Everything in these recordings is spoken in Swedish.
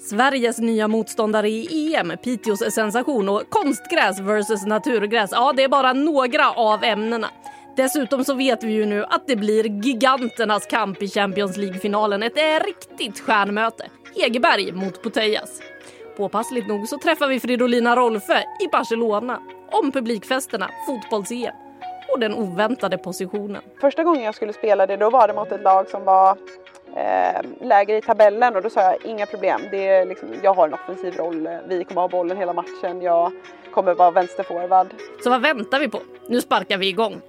Sveriges nya motståndare i EM, Piteås sensation och konstgräs versus naturgräs. Ja, det är bara några av ämnena. Dessutom så vet vi ju nu att det blir giganternas kamp i Champions League-finalen. Ett eh, riktigt stjärnmöte. Hegerberg mot Putellas. Påpassligt nog så träffar vi Fridolina Rolfö i Barcelona om publikfesterna, fotbolls-EM och den oväntade positionen. Första gången jag skulle spela det då var det mot ett lag som var eh, lägre i tabellen och då sa jag inga problem. Det är liksom, jag har en offensiv roll, vi kommer ha bollen hela matchen, jag kommer vara vänsterforward. Så vad väntar vi på? Nu sparkar vi igång.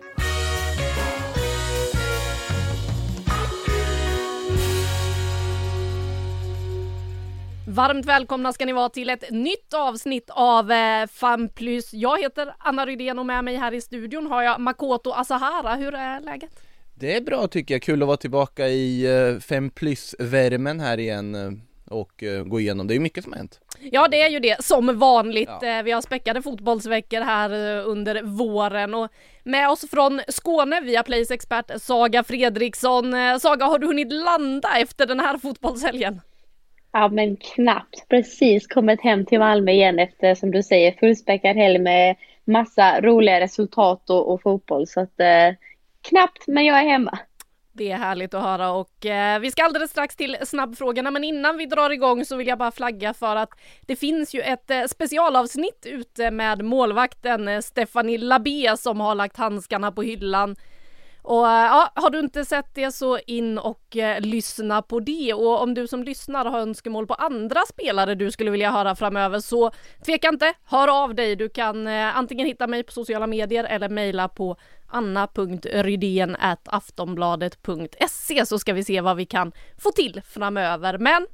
Varmt välkomna ska ni vara till ett nytt avsnitt av eh, Fem plus. Jag heter Anna Rydén och med mig här i studion har jag Makoto Asahara. Hur är läget? Det är bra tycker jag, kul att vara tillbaka i 5 plus-värmen här igen eh, och eh, gå igenom, det är ju mycket som har hänt. Ja, det är ju det som vanligt. Ja. Eh, Vi har späckade fotbollsveckor här eh, under våren och med oss från Skåne via Plays expert Saga Fredriksson. Eh, Saga, har du hunnit landa efter den här fotbollshelgen? Ja men knappt. Precis kommit hem till Malmö igen efter som du säger fullspäckad helg med massa roliga resultat och, och fotboll. Så att eh, knappt men jag är hemma. Det är härligt att höra och eh, vi ska alldeles strax till snabbfrågorna men innan vi drar igång så vill jag bara flagga för att det finns ju ett eh, specialavsnitt ute med målvakten eh, Stephanie Labé som har lagt handskarna på hyllan. Och eh, ja, har du inte sett det så in och eh, lyssna på det och om du som lyssnar har önskemål på andra spelare du skulle vilja höra framöver så tveka inte, hör av dig. Du kan eh, antingen hitta mig på sociala medier eller mejla på anna.rydén aftonbladet.se så ska vi se vad vi kan få till framöver. Men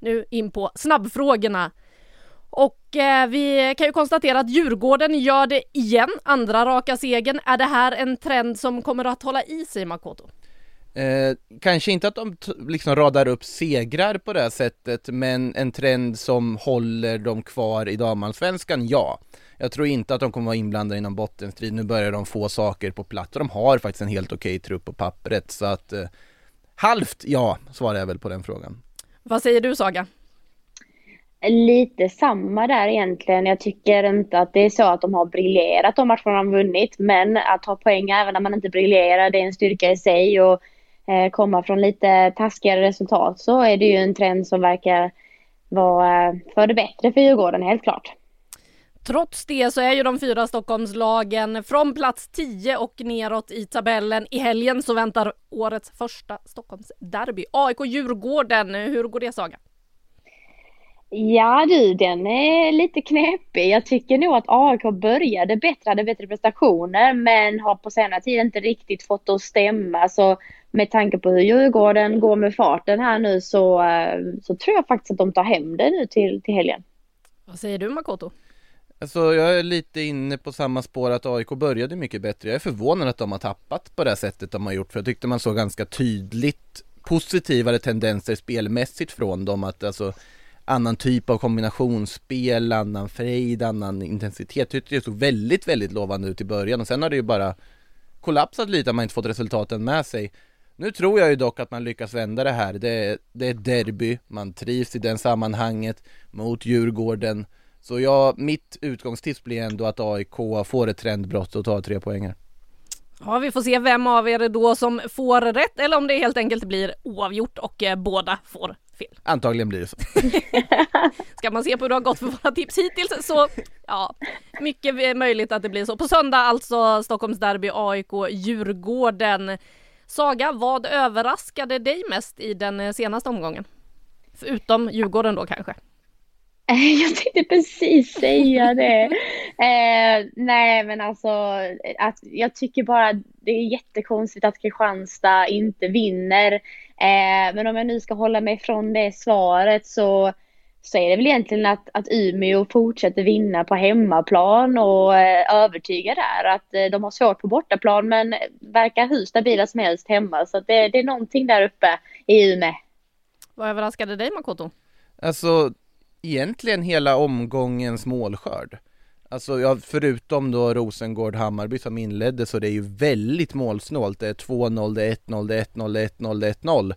nu in på snabbfrågorna. Och eh, vi kan ju konstatera att Djurgården gör det igen, andra raka segern. Är det här en trend som kommer att hålla i sig Makoto? Eh, kanske inte att de t- liksom radar upp segrar på det här sättet, men en trend som håller dem kvar i damallsvenskan, ja. Jag tror inte att de kommer vara inblandade i någon bottenstrid, nu börjar de få saker på plats och de har faktiskt en helt okej trupp på pappret, så att eh, halvt ja, svarar jag väl på den frågan. Vad säger du Saga? Lite samma där egentligen. Jag tycker inte att det är så att de har briljerat de matcherna de vunnit. Men att ta poäng även när man inte briljerar, det är en styrka i sig. Och eh, komma från lite taskigare resultat så är det ju en trend som verkar vara eh, för det bättre för Djurgården, helt klart. Trots det så är ju de fyra Stockholmslagen från plats 10 och neråt i tabellen. I helgen så väntar årets första Stockholmsderby. AIK-Djurgården, hur går det Saga? Ja du, den är lite knepig. Jag tycker nog att AIK började bättre, hade bättre prestationer men har på senare tid inte riktigt fått det att stämma. Så med tanke på hur Djurgården går med farten här nu så, eh, så tror jag faktiskt att de tar hem det nu till, till helgen. Vad säger du Makoto? Alltså jag är lite inne på samma spår att AIK började mycket bättre. Jag är förvånad att de har tappat på det här sättet de har gjort, för jag tyckte man såg ganska tydligt positivare tendenser spelmässigt från dem, att alltså annan typ av kombinationsspel, annan frejd, annan intensitet. Jag tyckte det såg väldigt, väldigt lovande ut i början och sen har det ju bara kollapsat lite att man inte fått resultaten med sig. Nu tror jag ju dock att man lyckas vända det här. Det är, det är derby, man trivs i den sammanhanget mot Djurgården. Så jag, mitt utgångstips blir ändå att AIK får ett trendbrott och tar tre poänger. Ja, vi får se vem av er då som får rätt eller om det helt enkelt blir oavgjort och eh, båda får fel. Antagligen blir det så. Ska man se på hur det har gått för våra tips hittills så ja, mycket möjligt att det blir så. På söndag alltså Stockholmsderby AIK Djurgården. Saga, vad överraskade dig mest i den eh, senaste omgången? Förutom Djurgården då kanske? Jag tänkte precis säga det. Eh, nej, men alltså, att jag tycker bara det är jättekonstigt att Kristianstad inte vinner. Eh, men om jag nu ska hålla mig från det svaret så, så är det väl egentligen att, att Umeå fortsätter vinna på hemmaplan och eh, övertyga där att eh, de har svårt på bortaplan men verkar hur stabila som helst hemma. Så det, det är någonting där uppe i Umeå. Vad överraskade dig Makoto? Alltså egentligen hela omgångens målskörd. Alltså ja, förutom då Rosengård-Hammarby som inledde så det är ju väldigt målsnålt. Det är 2-0, det är 1-0, det är 1-0, det är 1-0, det är 1-0.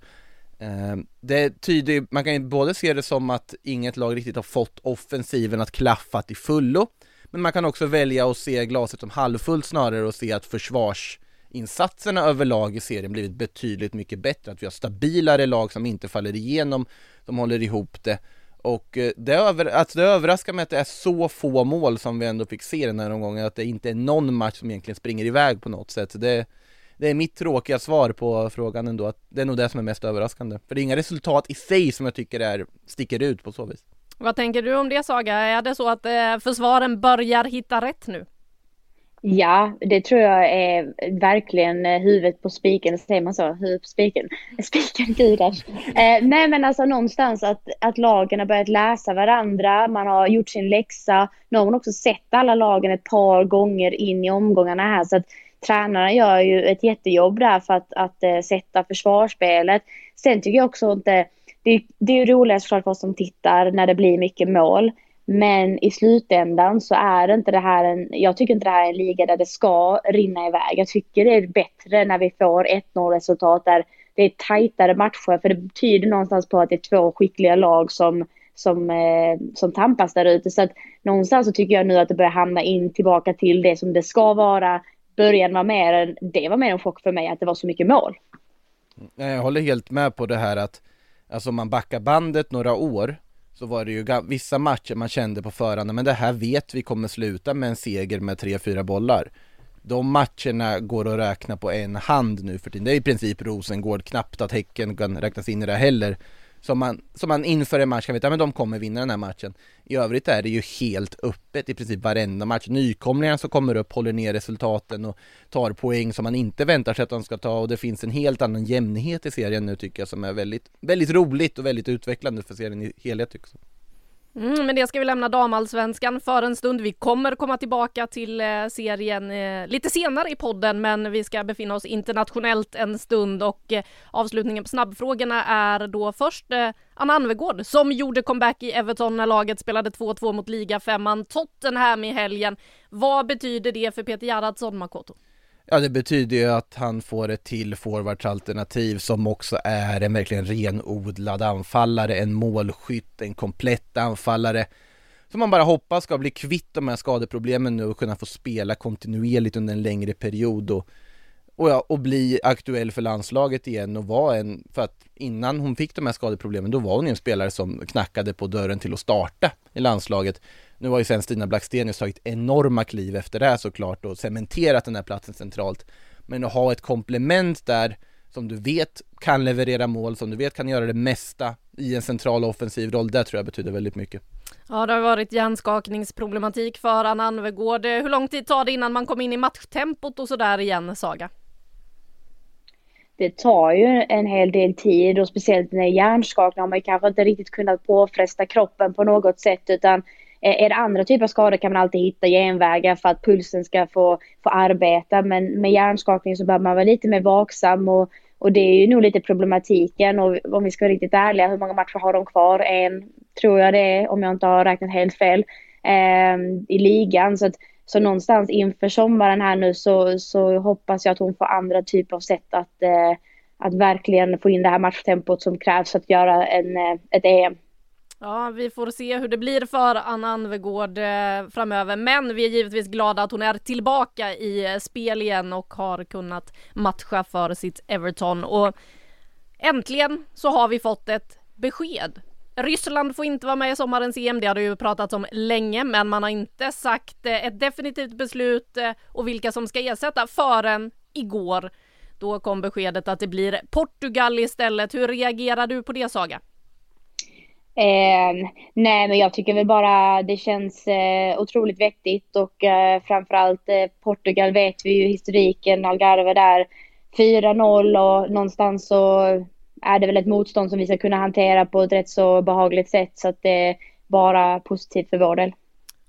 Ehm, det tyder man kan ju både se det som att inget lag riktigt har fått offensiven att klaffa till fullo. Men man kan också välja att se glaset som halvfullt snarare och se att försvarsinsatserna överlag i serien blivit betydligt mycket bättre. Att vi har stabilare lag som inte faller igenom, de håller ihop det. Och eh, det, över, alltså det överraskar mig att det är så få mål som vi ändå fick se den här omgången, att det inte är någon match som egentligen springer iväg på något sätt. Det, det är mitt tråkiga svar på frågan ändå, att det är nog det som är mest överraskande. För det är inga resultat i sig som jag tycker är, sticker ut på så vis. Vad tänker du om det Saga? Är det så att eh, försvaren börjar hitta rätt nu? Ja, det tror jag är verkligen eh, huvudet på spiken, säger man så? Huvudet på spiken? Spiken, gudars. Eh, nej men alltså någonstans att, att lagen har börjat läsa varandra, man har gjort sin läxa. Nu har man också sett alla lagen ett par gånger in i omgångarna här så att tränarna gör ju ett jättejobb där för att, att uh, sätta försvarsspelet. Sen tycker jag också inte, det, det är ju roligast såklart för oss som tittar när det blir mycket mål. Men i slutändan så är det inte det här en, jag tycker inte det här är en liga där det ska rinna iväg. Jag tycker det är bättre när vi får 1-0 resultat där det är tajtare matcher för det tyder någonstans på att det är två skickliga lag som, som, eh, som tampas där ute. Så att någonstans så tycker jag nu att det börjar hamna in tillbaka till det som det ska vara. Början var mer, det var mer en chock för mig att det var så mycket mål. Mm. Jag håller helt med på det här att Alltså om man backar bandet några år så var det ju vissa matcher man kände på förhand, men det här vet vi kommer sluta med en seger med 3-4 bollar. De matcherna går att räkna på en hand nu för tiden. Det är i princip Rosengård, knappt att Häcken kan räknas in i det heller. Som man, som man inför en match kan veta, men de kommer vinna den här matchen. I övrigt är det ju helt öppet i princip varenda match. nykomlingarna som kommer upp håller ner resultaten och tar poäng som man inte väntar sig att de ska ta och det finns en helt annan jämnhet i serien nu tycker jag som är väldigt, väldigt roligt och väldigt utvecklande för serien i helhet tycker jag. Mm, men det ska vi lämna damallsvenskan för en stund. Vi kommer komma tillbaka till eh, serien eh, lite senare i podden, men vi ska befinna oss internationellt en stund och eh, avslutningen på snabbfrågorna är då först eh, Anna Anvegård som gjorde comeback i Everton när laget spelade 2-2 mot ligafemman Tottenham i helgen. Vad betyder det för Peter Gerhardsson, Makoto? Ja, det betyder ju att han får ett till forwardsalternativ som också är en verkligen renodlad anfallare, en målskytt, en komplett anfallare. Som man bara hoppas ska bli kvitt de här skadeproblemen nu och kunna få spela kontinuerligt under en längre period och, och, ja, och bli aktuell för landslaget igen och vara en, för att innan hon fick de här skadeproblemen då var hon ju en spelare som knackade på dörren till att starta i landslaget. Nu har ju sen Stina Blackstenius tagit enorma kliv efter det här såklart och cementerat den här platsen centralt. Men att ha ett komplement där som du vet kan leverera mål, som du vet kan göra det mesta i en central offensiv roll, det tror jag betyder väldigt mycket. Ja, det har varit hjärnskakningsproblematik för Anna Anvegård. Hur lång tid tar det innan man kommer in i matchtempot och sådär igen, Saga? Det tar ju en hel del tid och speciellt när hjärnskakning har man kanske inte riktigt kunnat påfresta kroppen på något sätt utan eh, är det andra typer av skador kan man alltid hitta genvägar för att pulsen ska få, få arbeta. Men med hjärnskakning så behöver man vara lite mer vaksam och, och det är ju nog lite problematiken. Och om vi ska vara riktigt ärliga, hur många matcher har de kvar? En, tror jag det är, om jag inte har räknat helt fel, eh, i ligan. Så, att, så någonstans inför sommaren här nu så, så hoppas jag att hon får andra typer av sätt att, eh, att verkligen få in det här matchtempot som krävs för att göra en, eh, ett EM. Ja, vi får se hur det blir för Anna Anvegård eh, framöver, men vi är givetvis glada att hon är tillbaka i eh, spel igen och har kunnat matcha för sitt Everton och äntligen så har vi fått ett besked. Ryssland får inte vara med i sommarens EM, det har det ju pratats om länge, men man har inte sagt eh, ett definitivt beslut eh, och vilka som ska ersätta förrän igår. Då kom beskedet att det blir Portugal istället. Hur reagerar du på det Saga? Eh, nej, men jag tycker väl bara det känns eh, otroligt vettigt och eh, framförallt eh, Portugal vet vi ju historiken, Algarve där 4-0 och någonstans så är det väl ett motstånd som vi ska kunna hantera på ett rätt så behagligt sätt så att det är bara positivt för vår del.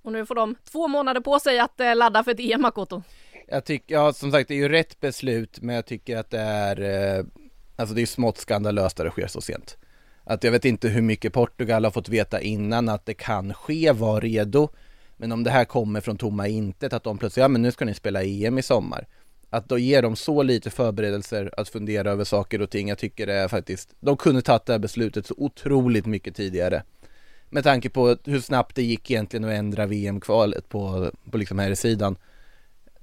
Och nu får de två månader på sig att eh, ladda för ett EM, Makoto. Jag tycker, ja som sagt det är ju rätt beslut men jag tycker att det är, eh, alltså det är smått skandalöst att det sker så sent. Att jag vet inte hur mycket Portugal har fått veta innan att det kan ske, var redo. Men om det här kommer från tomma intet, att de plötsligt, ja men nu ska ni spela EM i sommar. Att då ger dem så lite förberedelser att fundera över saker och ting, jag tycker det är faktiskt, de kunde tagit det här beslutet så otroligt mycket tidigare. Med tanke på hur snabbt det gick egentligen att ändra VM-kvalet på, på liksom här sidan.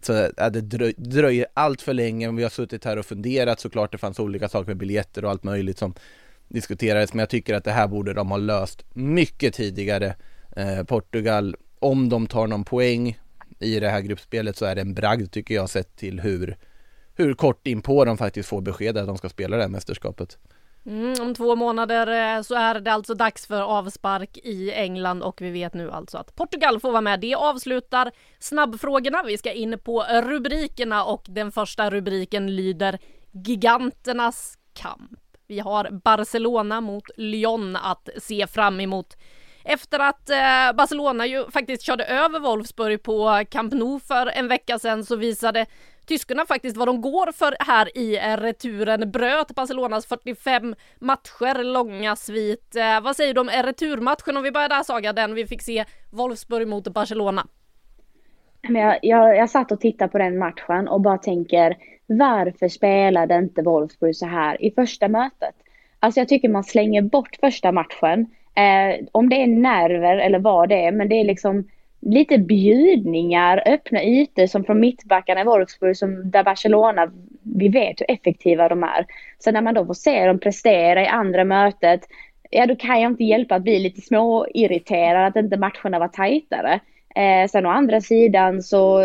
Så ja, det dröj, dröjer allt för länge, vi har suttit här och funderat såklart, det fanns olika saker med biljetter och allt möjligt som diskuterades, men jag tycker att det här borde de ha löst mycket tidigare. Eh, Portugal, om de tar någon poäng i det här gruppspelet så är det en bragd tycker jag sett till hur, hur kort in på de faktiskt får besked att de ska spela det här mästerskapet. Mm, om två månader eh, så är det alltså dags för avspark i England och vi vet nu alltså att Portugal får vara med. Det avslutar snabbfrågorna. Vi ska in på rubrikerna och den första rubriken lyder Giganternas kamp. Vi har Barcelona mot Lyon att se fram emot. Efter att eh, Barcelona ju faktiskt körde över Wolfsburg på Camp Nou för en vecka sedan så visade tyskarna faktiskt vad de går för här i eh, returen. Bröt Barcelonas 45 matcher långa svit. Eh, vad säger du om eh, returmatchen? Om vi börjar där Saga, den vi fick se Wolfsburg mot Barcelona. Jag, jag, jag satt och tittade på den matchen och bara tänker varför spelade inte Wolfsburg så här i första mötet? Alltså jag tycker man slänger bort första matchen. Eh, om det är nerver eller vad det är, men det är liksom lite bjudningar, öppna ytor som från mittbackarna i Wolfsburg som där Barcelona, vi vet hur effektiva de är. Så när man då får se dem prestera i andra mötet, ja då kan jag inte hjälpa att bli lite småirriterad att inte matcherna var tajtare. Eh, sen å andra sidan så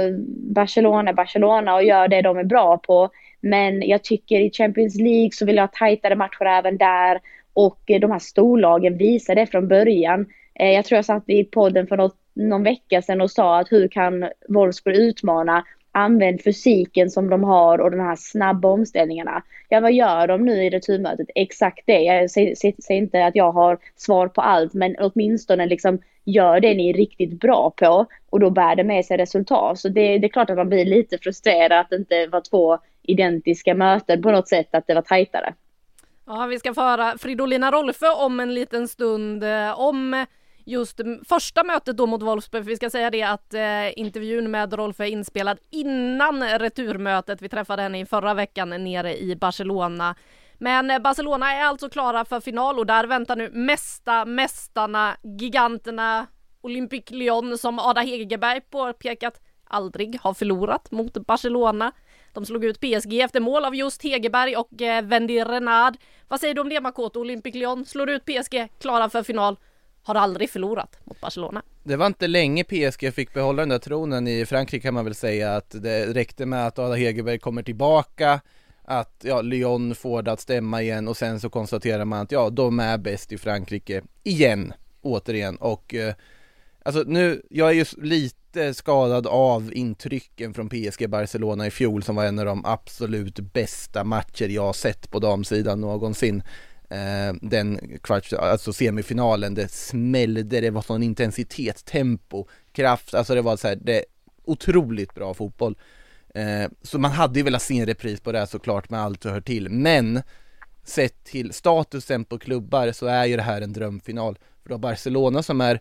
Barcelona, Barcelona och gör det de är bra på. Men jag tycker i Champions League så vill jag ha tajtare matcher även där. Och eh, de här storlagen visar det från början. Eh, jag tror jag satt i podden för något, någon vecka sedan och sa att hur kan Wolfsburg utmana? Använd fysiken som de har och de här snabba omställningarna. Ja, vad gör de nu i returmötet? Exakt det. Jag säger, säger inte att jag har svar på allt, men åtminstone liksom gör det ni är riktigt bra på och då bär det med sig resultat. Så det, det är klart att man blir lite frustrerad att det inte var två identiska möten på något sätt, att det var tajtare. Ja, vi ska få höra Fridolina Rolfö om en liten stund eh, om just första mötet då mot Wolfsburg. För vi ska säga det att eh, intervjun med Rolfö är inspelad innan returmötet. Vi träffade henne i förra veckan nere i Barcelona. Men eh, Barcelona är alltså klara för final och där väntar nu mesta mästarna, giganterna Olympique Lyon som Ada Hegerberg påpekat aldrig har förlorat mot Barcelona. De slog ut PSG efter mål av just Hegerberg och eh, Wendy Renard. Vad säger du om det Makoto? Olympique Lyon slår ut PSG, klara för final. Har aldrig förlorat mot Barcelona. Det var inte länge PSG fick behålla den där tronen i Frankrike kan man väl säga att det räckte med att Ada Hegerberg kommer tillbaka att ja, Lyon får det att stämma igen och sen så konstaterar man att ja, de är bäst i Frankrike igen, återigen och eh, alltså nu, jag är ju lite skadad av intrycken från PSG Barcelona i fjol som var en av de absolut bästa matcher jag sett på damsidan någonsin. Eh, den kvarts, alltså semifinalen, det smällde, det var sån intensitet, tempo, kraft, alltså det var så här, det otroligt bra fotboll. Eh, så man hade ju velat se en repris på det här såklart med allt som hör till, men sett till statusen på klubbar så är ju det här en drömfinal. För då Barcelona som är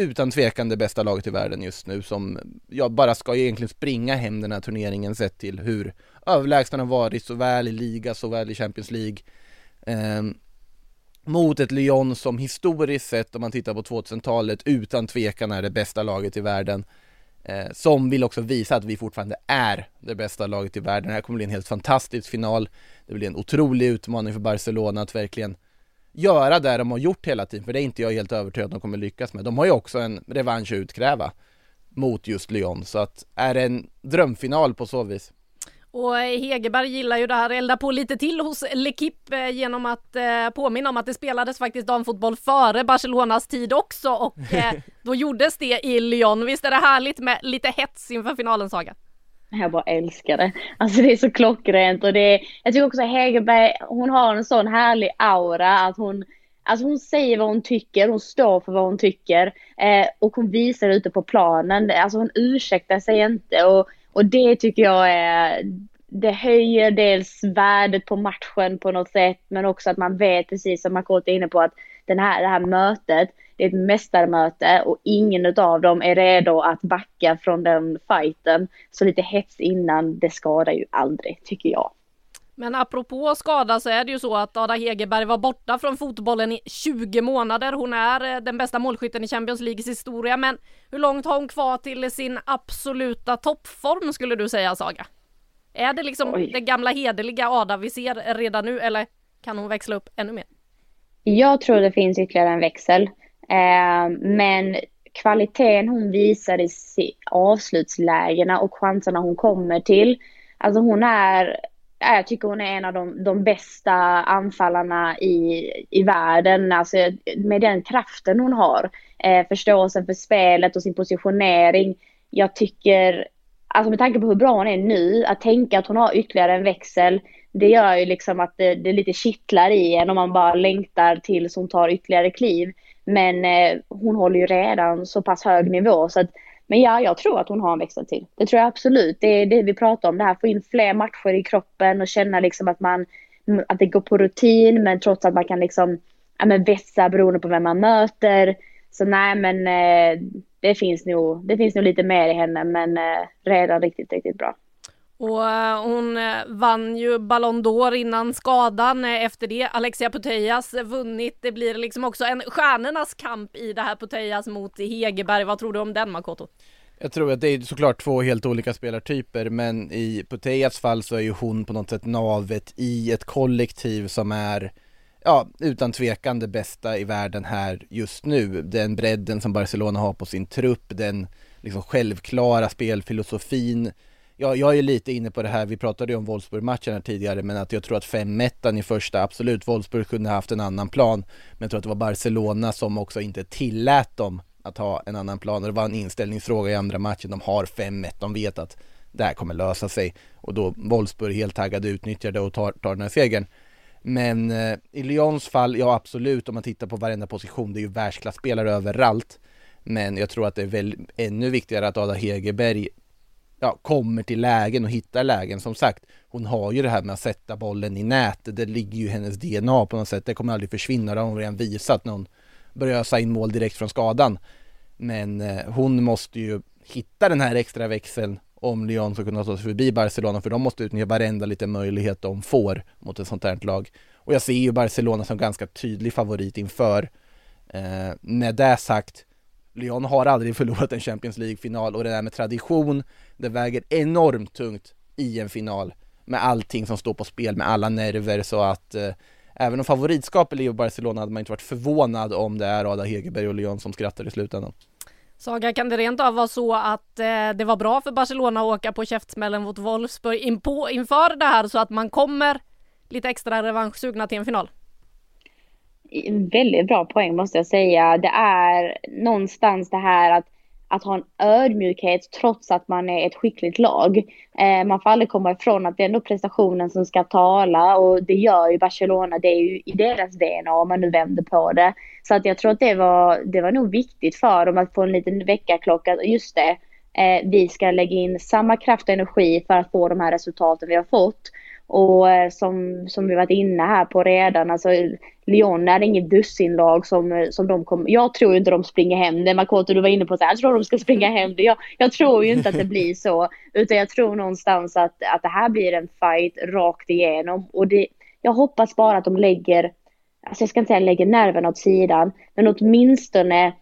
utan tvekan det bästa laget i världen just nu som ja, bara ska egentligen springa hem den här turneringen sett till hur överlägsna de varit såväl i liga såväl i Champions League. Eh, mot ett Lyon som historiskt sett om man tittar på 2000-talet utan tvekan är det bästa laget i världen. Eh, som vill också visa att vi fortfarande är det bästa laget i världen. Det här kommer bli en helt fantastisk final. Det blir en otrolig utmaning för Barcelona att verkligen göra det de har gjort hela tiden, för det är inte jag helt övertygad att de kommer lyckas med. De har ju också en revansch att utkräva mot just Lyon, så att är det en drömfinal på så vis. Och Hegerberg gillar ju det här, elda på lite till hos L'Equipe eh, genom att eh, påminna om att det spelades faktiskt damfotboll före Barcelonas tid också och eh, då gjordes det i Lyon. Visst är det härligt med lite hets inför finalen Saga? Jag bara älskar det. Alltså det är så klockrent och det är, jag tycker också Hegerberg, hon har en sån härlig aura att hon, alltså hon säger vad hon tycker, hon står för vad hon tycker eh, och hon visar det ute på planen. Alltså hon ursäktar sig inte och, och det tycker jag är, det höjer dels värdet på matchen på något sätt men också att man vet precis som Makoto är inne på att den här, det här mötet det är ett mästarmöte och ingen av dem är redo att backa från den fighten. Så lite hets innan, det skadar ju aldrig, tycker jag. Men apropå skada så är det ju så att Ada Hegerberg var borta från fotbollen i 20 månader. Hon är eh, den bästa målskytten i Champions Leagues historia. Men hur långt har hon kvar till sin absoluta toppform skulle du säga Saga? Är det liksom Oj. det gamla hederliga Ada vi ser redan nu eller kan hon växla upp ännu mer? Jag tror det finns ytterligare en växel. Eh, men kvaliteten hon visar i avslutslägena och chanserna hon kommer till. Alltså hon är, eh, jag tycker hon är en av de, de bästa anfallarna i, i världen. Alltså med den kraften hon har. Eh, förståelsen för spelet och sin positionering. Jag tycker, alltså med tanke på hur bra hon är nu, att tänka att hon har ytterligare en växel. Det gör ju liksom att det, det lite kittlar i en om man bara längtar tills hon tar ytterligare kliv. Men eh, hon håller ju redan så pass hög nivå så att, men ja, jag tror att hon har en växel till. Det tror jag absolut. Det är det vi pratar om, det här få in fler matcher i kroppen och känna liksom att man, att det går på rutin men trots att man kan liksom, ja men vässa beroende på vem man möter. Så nej men eh, det finns nog, det finns nog lite mer i henne men eh, redan riktigt, riktigt bra. Och eh, hon eh, vann ju Ballon d'Or innan skadan. Efter det Alexia Putellas vunnit. Det blir liksom också en stjärnornas kamp i det här Putellas mot Hegerberg. Vad tror du om den Makoto? Jag tror att det är såklart två helt olika spelartyper men i Putellas fall så är ju hon på något sätt navet i ett kollektiv som är ja, utan tvekan det bästa i världen här just nu. Den bredden som Barcelona har på sin trupp, den liksom självklara spelfilosofin Ja, jag är lite inne på det här, vi pratade ju om Wolfsburg-matchen här tidigare, men att jag tror att 5-1 i första, absolut, Wolfsburg kunde ha haft en annan plan, men jag tror att det var Barcelona som också inte tillät dem att ha en annan plan och det var en inställningsfråga i andra matchen, de har 5-1, de vet att det här kommer lösa sig och då Wolfsburg helt taggade utnyttjar det och tar, tar den här segern. Men eh, i Lyons fall, ja absolut, om man tittar på varenda position, det är ju världsklasspelare överallt. Men jag tror att det är väl ännu viktigare att Ada Hegerberg ja, kommer till lägen och hittar lägen. Som sagt, hon har ju det här med att sätta bollen i nätet. Det ligger ju i hennes DNA på något sätt. Det kommer aldrig försvinna. Det har hon redan visat när hon börjar ösa in mål direkt från skadan. Men eh, hon måste ju hitta den här extra växeln om Lyon ska kunna ta sig förbi Barcelona för de måste utnyttja varenda liten möjlighet de får mot ett sånt här lag. Och jag ser ju Barcelona som ganska tydlig favorit inför. Eh, med det sagt Lyon har aldrig förlorat en Champions League-final och det där med tradition, det väger enormt tungt i en final med allting som står på spel, med alla nerver så att eh, även om favoritskapet i Barcelona hade man inte varit förvånad om det är Ada Hegerberg och Lyon som skrattar i slutändan. Saga, kan det rent av vara så att eh, det var bra för Barcelona att åka på käftsmällen mot Wolfsburg in på, inför det här så att man kommer lite extra revanschsugna till en final? en väldigt bra poäng måste jag säga. Det är någonstans det här att, att ha en ödmjukhet trots att man är ett skickligt lag. Eh, man får aldrig komma ifrån att det är ändå prestationen som ska tala och det gör ju Barcelona. Det är ju i deras DNA om man nu vänder på det. Så att jag tror att det var, det var nog viktigt för dem att få en liten väckarklocka. Just det, eh, vi ska lägga in samma kraft och energi för att få de här resultaten vi har fått. Och eh, som, som vi varit inne här på redan, alltså Lyon är inget dussinlag som, eh, som de kommer, jag tror inte de springer hem det. Makoto du var inne på så här, jag tror de ska springa hem det. Jag, jag tror ju inte att det blir så, utan jag tror någonstans att, att det här blir en fight rakt igenom. Och det, jag hoppas bara att de lägger, alltså jag ska inte säga lägger nerven åt sidan, men åtminstone,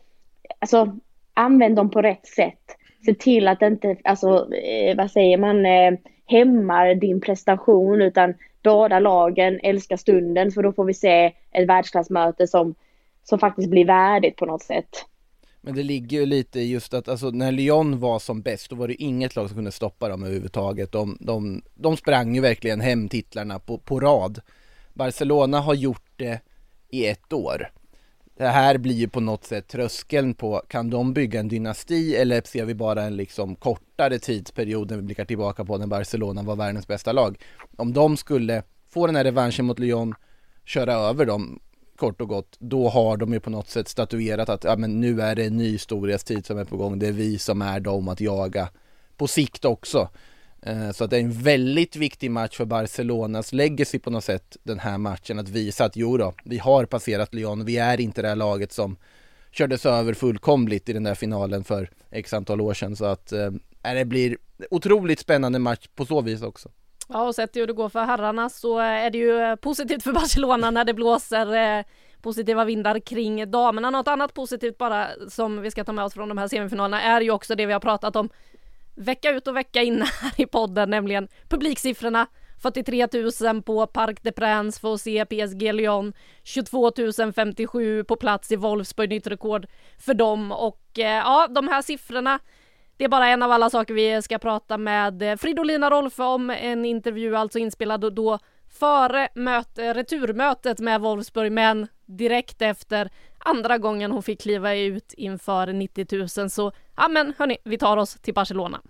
alltså använd dem på rätt sätt. Se till att inte, alltså eh, vad säger man, eh, hämmar din prestation utan båda lagen älskar stunden för då får vi se ett världsklassmöte som, som faktiskt blir värdigt på något sätt. Men det ligger ju lite i just att alltså, när Lyon var som bäst då var det inget lag som kunde stoppa dem överhuvudtaget. De, de, de sprang ju verkligen hem titlarna på, på rad. Barcelona har gjort det i ett år. Det här blir ju på något sätt tröskeln på, kan de bygga en dynasti eller ser vi bara en liksom kortare tidsperiod när vi blickar tillbaka på när Barcelona var världens bästa lag? Om de skulle få den här revanschen mot Lyon, köra över dem kort och gott, då har de ju på något sätt statuerat att ja, men nu är det en ny storhetstid som är på gång. Det är vi som är de att jaga på sikt också. Eh, så att det är en väldigt viktig match för Barcelonas legacy på något sätt, den här matchen, att visa att jo då, vi har passerat Lyon, vi är inte det här laget som kördes över fullkomligt i den där finalen för x antal år sedan. Så att äh, det blir otroligt spännande match på så vis också. Ja, och sett hur det går för herrarna så är det ju positivt för Barcelona när det blåser eh, positiva vindar kring damerna. Något annat positivt bara som vi ska ta med oss från de här semifinalerna är ju också det vi har pratat om vecka ut och vecka in här i podden, nämligen publiksiffrorna. 43 000 på Parc des Princes för att se PSG Lyon, 22 057 på plats i Wolfsburg, nytt rekord för dem och eh, ja, de här siffrorna det är bara en av alla saker vi ska prata med eh, Fridolina Rolfö om, en intervju alltså inspelad då före möte, returmötet med Wolfsburg men direkt efter andra gången hon fick kliva ut inför 90 000 så ja men hörni, vi tar oss till Barcelona.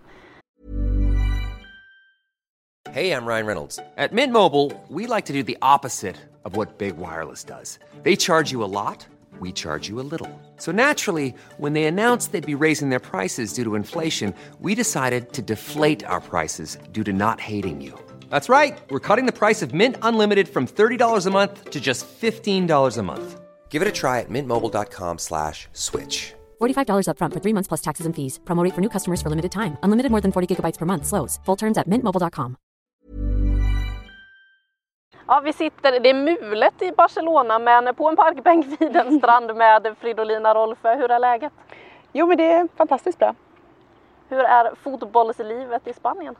Hej, jag Ryan Reynolds. På Mint Mobile, we like to do the opposite of what Big Wireless does. They charge you a lot, we charge you a little. So naturally, when they announced they'd be raising their prices due to inflation, we decided to deflate our prices due to not hating you. That's right. We're cutting the price of Mint Unlimited from $30 a month to just $15 a month. Give it a try at mintmobile.com slash switch. $45 upfront for three months plus taxes and fees. Promo rate for new customers for limited time. Unlimited more than 40 gigabytes per month. Slows. Full terms at mintmobile.com. Ja, vi sitter, det är mulet i Barcelona men på en parkbänk vid en strand med Fridolina Rolfö. Hur är läget? Jo men det är fantastiskt bra. Hur är fotbollslivet i Spanien?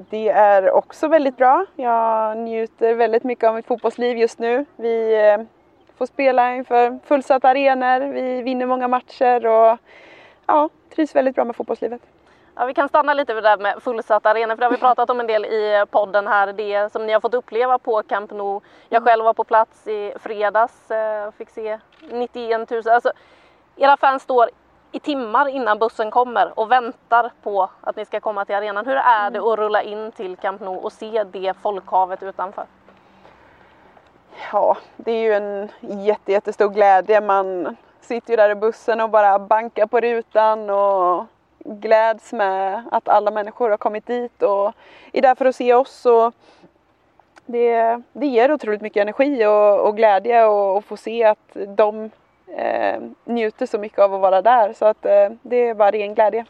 Det är också väldigt bra. Jag njuter väldigt mycket av mitt fotbollsliv just nu. Vi eh, får spela inför fullsatta arenor, vi vinner många matcher och ja, trivs väldigt bra med fotbollslivet. Ja, vi kan stanna lite vid det där med fullsatta arenor, för det har vi pratat om en del i podden här, det som ni har fått uppleva på Camp Nou. Jag själv var på plats i fredags eh, och fick se 91 000. Alltså, era fans står i timmar innan bussen kommer och väntar på att ni ska komma till arenan. Hur är det att rulla in till Camp Nou och se det folkhavet utanför? Ja, det är ju en jätte, jättestor glädje. Man sitter ju där i bussen och bara bankar på rutan och gläds med att alla människor har kommit dit och är där för att se oss. Och det, det ger otroligt mycket energi och, och glädje och, och få se att de eh, njuter så mycket av att vara där så att eh, det är bara ren glädje.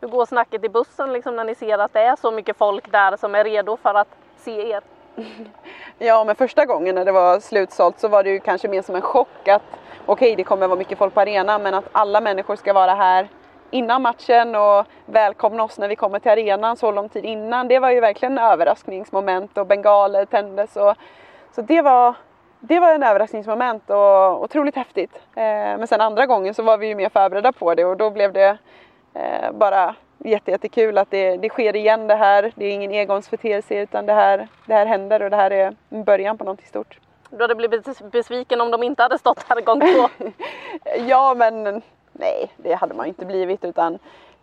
Hur går snacket i bussen liksom när ni ser att det är så mycket folk där som är redo för att se er? ja, men första gången när det var slutsålt så var det ju kanske mer som en chock att okej, okay, det kommer vara mycket folk på arenan men att alla människor ska vara här innan matchen och välkomna oss när vi kommer till arenan så lång tid innan. Det var ju verkligen en överraskningsmoment och bengaler tändes och så det var det var en överraskningsmoment och otroligt häftigt. Eh, men sen andra gången så var vi ju mer förberedda på det och då blev det eh, bara jättekul att det, det sker igen det här. Det är ingen engångsföreteelse utan det här, det här händer och det här är början på någonting stort. Du hade blivit besviken om de inte hade stått här gång två? ja men nej, det hade man inte blivit utan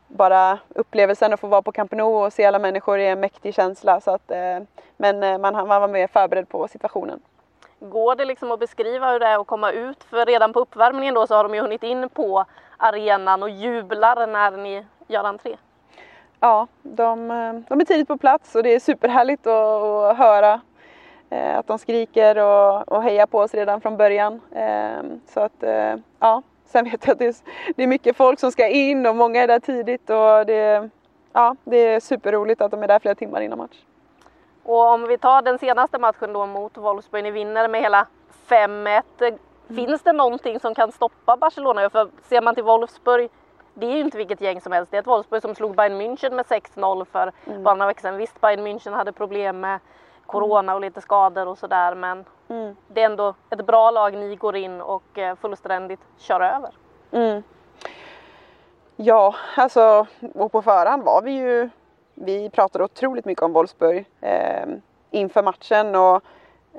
bara upplevelsen att få vara på Camp Nou och se alla människor är en mäktig känsla. Så att, eh, men man, man var mer förberedd på situationen. Går det liksom att beskriva hur det är att komma ut? För redan på uppvärmningen då så har de ju hunnit in på arenan och jublar när ni gör entré. Ja, de, eh, de är tidigt på plats och det är superhärligt att, att höra eh, att de skriker och, och hejar på oss redan från början. Eh, så att ja, sen vet jag att det är, det är mycket folk som ska in och många är där tidigt och det, ja, det är superroligt att de är där flera timmar innan match. Och om vi tar den senaste matchen då mot Wolfsburg, ni vinner med hela 5-1. Mm. Finns det någonting som kan stoppa Barcelona? För ser man till Wolfsburg, det är ju inte vilket gäng som helst. Det är ett Wolfsburg som slog Bayern München med 6-0 för mm. bara några veckor sedan. Visst, Bayern München hade problem med Corona och lite skador och sådär men mm. det är ändå ett bra lag ni går in och eh, fullständigt kör över. Mm. Ja, alltså och på förhand var vi ju, vi pratade otroligt mycket om Wolfsburg eh, inför matchen och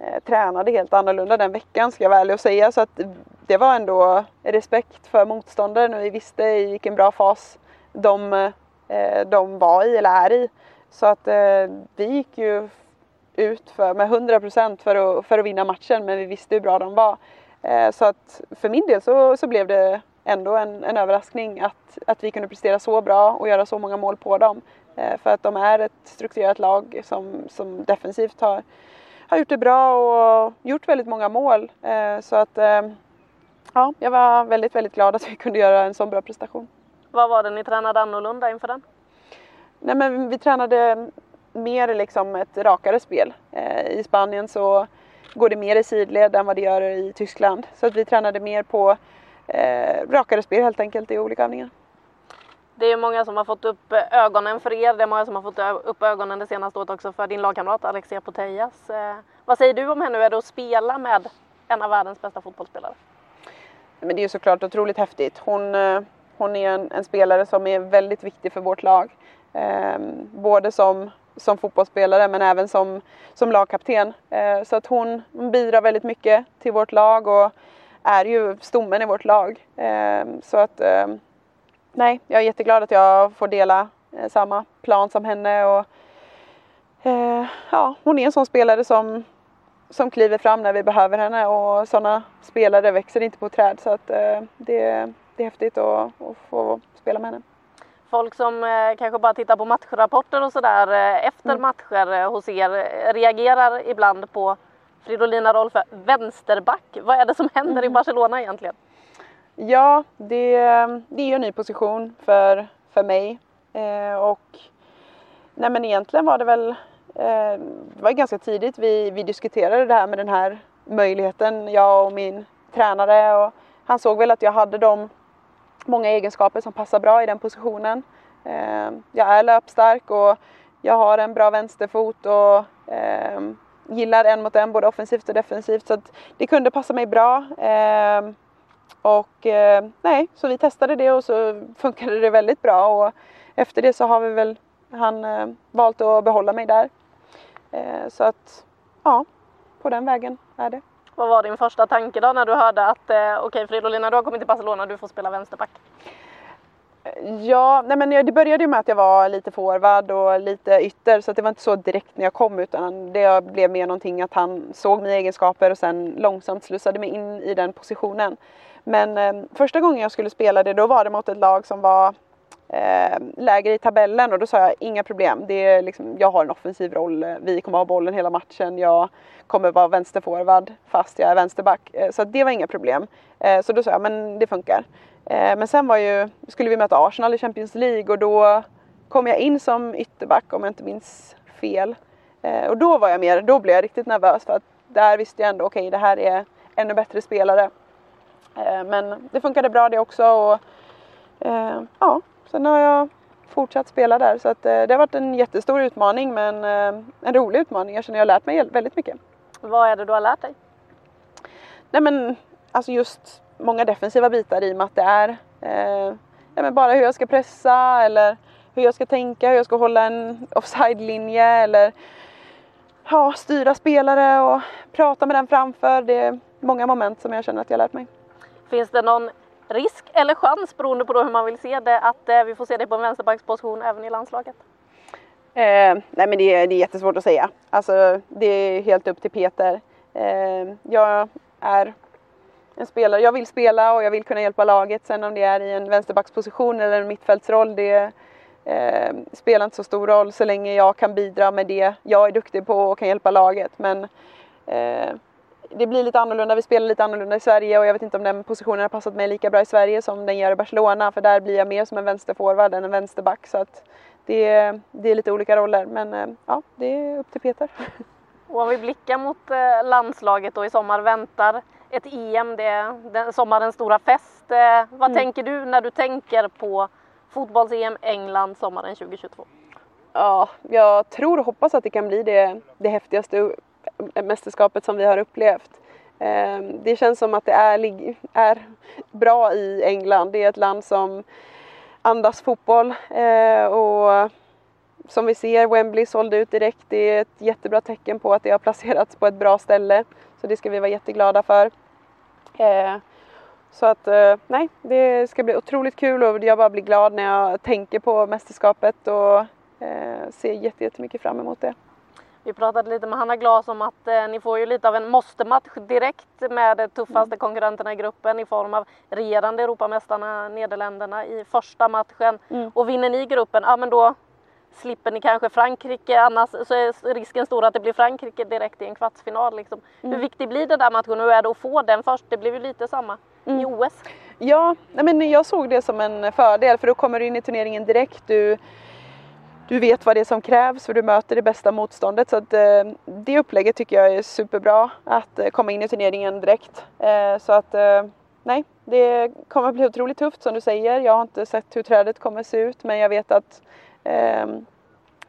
eh, tränade helt annorlunda den veckan ska jag vara ärlig och säga. Så att det var ändå respekt för motståndaren och vi visste i vilken bra fas de, eh, de var i eller är i. Så att eh, vi gick ju ut för, med 100 procent för att, för att vinna matchen men vi visste hur bra de var. Eh, så att för min del så, så blev det ändå en, en överraskning att, att vi kunde prestera så bra och göra så många mål på dem. Eh, för att de är ett strukturerat lag som, som defensivt har, har gjort det bra och gjort väldigt många mål. Eh, så att ja, jag var väldigt, väldigt glad att vi kunde göra en så bra prestation. Vad var det ni tränade annorlunda inför den? Nej men vi tränade mer liksom ett rakare spel. I Spanien så går det mer i sidled än vad det gör i Tyskland. Så att vi tränade mer på eh, rakare spel helt enkelt i olika övningar. Det är många som har fått upp ögonen för er. Det är många som har fått upp ögonen det senaste året också för din lagkamrat Alexia Putellas. Eh, vad säger du om henne? Hur är det att spela med en av världens bästa fotbollsspelare? Men det är såklart otroligt häftigt. Hon, eh, hon är en, en, spelare som är väldigt viktig för vårt lag. Eh, både som som fotbollsspelare men även som, som lagkapten. Eh, så att hon bidrar väldigt mycket till vårt lag och är ju stommen i vårt lag. Eh, så att eh, nej, jag är jätteglad att jag får dela eh, samma plan som henne och eh, ja, hon är en sån spelare som, som kliver fram när vi behöver henne och sådana spelare växer inte på träd så att eh, det, det är häftigt att, att få spela med henne folk som eh, kanske bara tittar på matchrapporter och sådär eh, efter mm. matcher hos er reagerar ibland på Fridolina Rolfö, vänsterback. Vad är det som händer mm. i Barcelona egentligen? Ja, det, det är ju en ny position för, för mig eh, och nej men egentligen var det väl eh, det var ganska tidigt vi, vi diskuterade det här med den här möjligheten, jag och min tränare och han såg väl att jag hade de många egenskaper som passar bra i den positionen. Eh, jag är löpstark och jag har en bra vänsterfot och eh, gillar en mot en både offensivt och defensivt så att det kunde passa mig bra. Eh, Eh, och nej, så vi testade det och så funkade det väldigt bra och efter det så har vi väl han valt att behålla mig där. så att ja, på den vägen är det. Vad var din första tanke då när du hörde att eh, okej okay, Fridolina du har kommit till Barcelona, du får spela vänsterback? Ja, nej men det började ju med att jag var lite forward och lite ytter så det var inte så direkt när jag kom utan det blev mer någonting att han såg mina egenskaper och sen långsamt slussade mig in i den positionen. Men eh, första gången jag skulle spela det då var det mot ett lag som var eh, lägre i tabellen och då sa jag inga problem. Det är liksom, jag har en offensiv roll, vi kommer ha bollen hela matchen, jag kommer vara vänsterforward fast jag är vänsterback. Eh, så det var inga problem. Eh, så då sa jag men det funkar. Eh, men sen var ju, skulle vi möta Arsenal i Champions League och då kom jag in som ytterback om jag inte minns fel. Eh, och då var jag mer, då blev jag riktigt nervös för att där visste jag ändå okej okay, det här är ännu bättre spelare. Men det funkade bra det också och ja, sen har jag fortsatt spela där så att det har varit en jättestor utmaning men en rolig utmaning. Jag känner att jag har lärt mig väldigt mycket. Vad är det du har lärt dig? Nej men alltså just många defensiva bitar i och med att det är eh, ja, men bara hur jag ska pressa eller hur jag ska tänka, hur jag ska hålla en offside-linje eller ja, styra spelare och prata med den framför. Det är många moment som jag känner att jag har lärt mig. Finns det någon risk eller chans beroende på hur man vill se det att eh, vi får se dig på en vänsterbacksposition även i landslaget? Eh, nej men det är, det är jättesvårt att säga. Alltså det är helt upp till Peter. Eh, jag är en spelare, jag vill spela och jag vill kunna hjälpa laget. Sen om det är i en vänsterbacksposition eller en mittfältsroll, det eh, spelar inte så stor roll så länge jag kan bidra med det jag är duktig på och kan hjälpa laget. Men eh, det blir lite annorlunda, vi spelar lite annorlunda i Sverige och jag vet inte om den positionen har passat mig lika bra i Sverige som den gör i Barcelona för där blir jag mer som en vänsterforward än en vänsterback. Så att det är, det är lite olika roller men eh, ja, det är upp till Peter. Och om vi blickar mot eh, landslaget då i sommar väntar ett EM, det är den, sommarens stora fest. Eh, vad mm. tänker du när du tänker på fotbolls-EM England sommaren 2022? Ja, jag tror och hoppas att det kan bli det, det häftigaste Eh, mästerskapet som vi har upplevt. Ehm, det känns som att det är, är bra i England. Det är ett land som andas fotboll. Eh, och som vi ser, Wembley sålde ut direkt. Det är ett jättebra tecken på att det har placerats på ett bra ställe. Så det ska vi vara jätteglada för. Eh, så att nej, det ska bli otroligt kul och jag bara blir glad när jag tänker på mästerskapet och ser jättemycket fram emot det. Vi pratade lite med Hanna Glas om att eh, ni får ju lite av en måste-match direkt med de tuffaste mm. konkurrenterna i gruppen i form av regerande Europamästarna Nederländerna i första matchen. Mm. Och vinner ni gruppen, ja men då slipper ni kanske Frankrike, annars så är risken stor att det blir Frankrike direkt i en kvartsfinal. Liksom. Mm. Hur viktig blir den där matchen? Hur är det att få den först? Det blev ju lite samma mm. i OS. Ja, men jag såg det som en fördel för då kommer du in i turneringen direkt. Du, du vet vad det är som krävs för du möter det bästa motståndet. Så att, eh, det upplägget tycker jag är superbra, att eh, komma in i turneringen direkt. Eh, så att eh, nej, det kommer bli otroligt tufft som du säger. Jag har inte sett hur trädet kommer se ut men jag vet att ehm,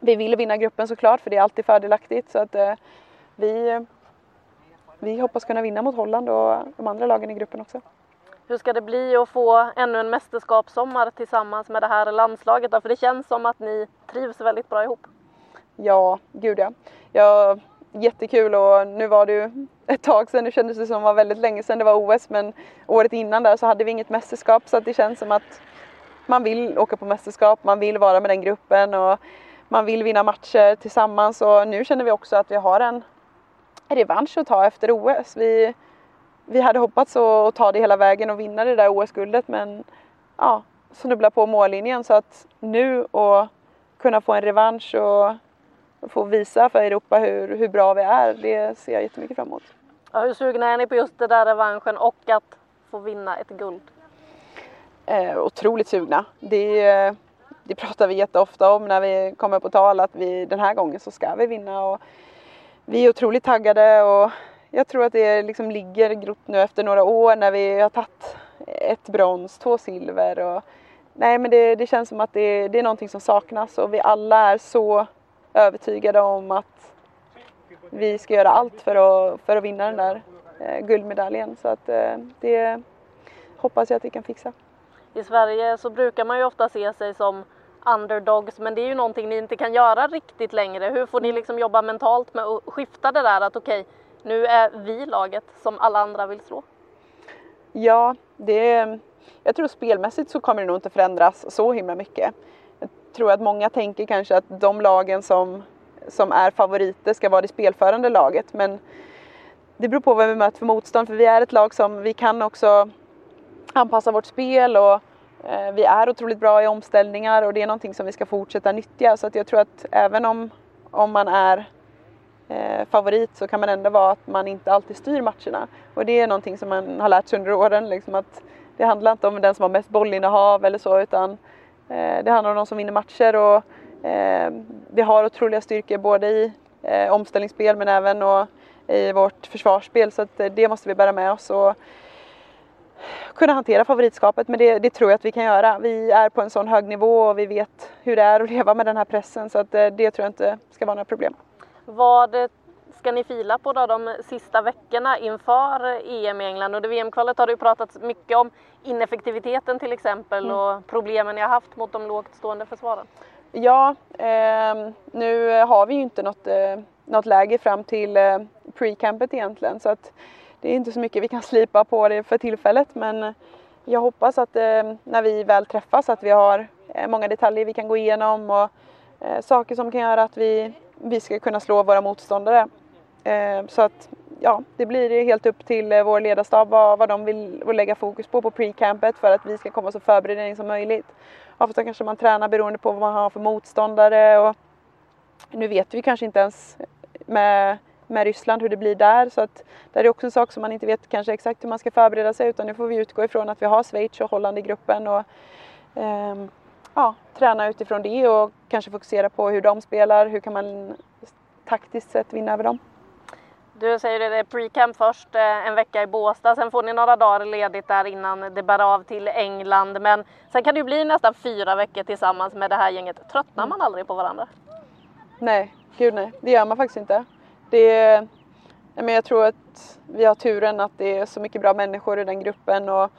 vi vill vinna gruppen såklart för det är alltid fördelaktigt så att eh, vi, vi hoppas kunna vinna mot Holland och de andra lagen i gruppen också. Hur ska det bli att få ännu en mästerskapssommar tillsammans med det här landslaget då? För det känns som att ni trivs väldigt bra ihop. Ja, gud ja. ja jättekul och nu var det ju ett tag sedan, nu kändes det som det var väldigt länge sedan det var OS men året innan där så hade vi inget mästerskap så att det känns som att man vill åka på mästerskap, man vill vara med den gruppen och man vill vinna matcher tillsammans och nu känner vi också att vi har en revansch att ta efter OS. Vi, vi hade hoppats att ta det hela vägen och vinna det där OS-guldet men ja, snubbla på mållinjen så att nu och kunna få en revansch och få visa för Europa hur, hur bra vi är, det ser jag jättemycket fram emot. Ja, hur sugna är ni på just den där revanschen och att få vinna ett guld? eh, otroligt sugna. Det, det pratar vi jätteofta om när vi kommer på tal att vi den här gången så ska vi vinna och vi är otroligt taggade och jag tror att det liksom ligger grott nu efter några år när vi har tagit ett brons, två silver och nej men det, det känns som att det, det är någonting som saknas och vi alla är så övertygade om att vi ska göra allt för att, för att vinna den där eh, guldmedaljen så att eh, det hoppas jag att vi kan fixa. I Sverige så brukar man ju ofta se sig som underdogs men det är ju någonting ni inte kan göra riktigt längre. Hur får ni liksom jobba mentalt med att skifta det där att okej, okay, nu är vi laget som alla andra vill slå? Ja, det, jag tror spelmässigt så kommer det nog inte förändras så himla mycket. Jag tror att många tänker kanske att de lagen som, som är favoriter ska vara det spelförande laget men det beror på vad vi möter för motstånd för vi är ett lag som vi kan också anpassa vårt spel och eh, vi är otroligt bra i omställningar och det är någonting som vi ska fortsätta nyttja så att jag tror att även om, om man är eh, favorit så kan man ändå vara att man inte alltid styr matcherna och det är någonting som man har lärt sig under åren liksom att det handlar inte om den som har mest bollinnehav eller så utan eh, det handlar om de som vinner matcher och eh, vi har otroliga styrkor både i eh, omställningsspel men även och i vårt försvarsspel så att eh, det måste vi bära med oss och kunna hantera favoritskapet men det, det, tror jag att vi kan göra. Vi är på en sån hög nivå och vi vet hur det är att leva med den här pressen så att eh, det tror jag inte ska vara några problem. Vad ska ni fila på då de sista veckorna inför EM i England? Under VM-kvalet har det ju pratats mycket om ineffektiviteten till exempel mm. och problemen ni har haft mot de lågt stående försvaren. Ja, eh, nu har vi ju inte något, eh, något läge fram till eh, pre-campet egentligen så att det är inte så mycket vi kan slipa på det för tillfället men jag hoppas att eh, när vi väl träffas att vi har eh, många detaljer vi kan gå igenom och eh, saker som kan göra att vi, vi ska kunna slå våra motståndare. Eh, så att ja, det blir helt upp till eh, vår ledarstab vad, vad de vill lägga fokus på på pre-campet för att vi ska komma så förberedda som möjligt. Ofta kanske man tränar beroende på vad man har för motståndare och nu vet vi kanske inte ens med med Ryssland, hur det blir där. Så att det är också en sak som man inte vet kanske exakt hur man ska förbereda sig utan nu får vi utgå ifrån att vi har Schweiz och Holland i gruppen och eh, ja, träna utifrån det och kanske fokusera på hur de spelar, hur kan man taktiskt sett vinna över dem. Du säger det, det är pre-camp först, eh, en vecka i Båstad, sen får ni några dagar ledigt där innan det bär av till England. Men sen kan det ju bli nästan fyra veckor tillsammans med det här gänget. Tröttnar man aldrig på varandra? Nej, gud nej, det gör man faktiskt inte det, men jag tror att vi har turen att det är så mycket bra människor i den gruppen och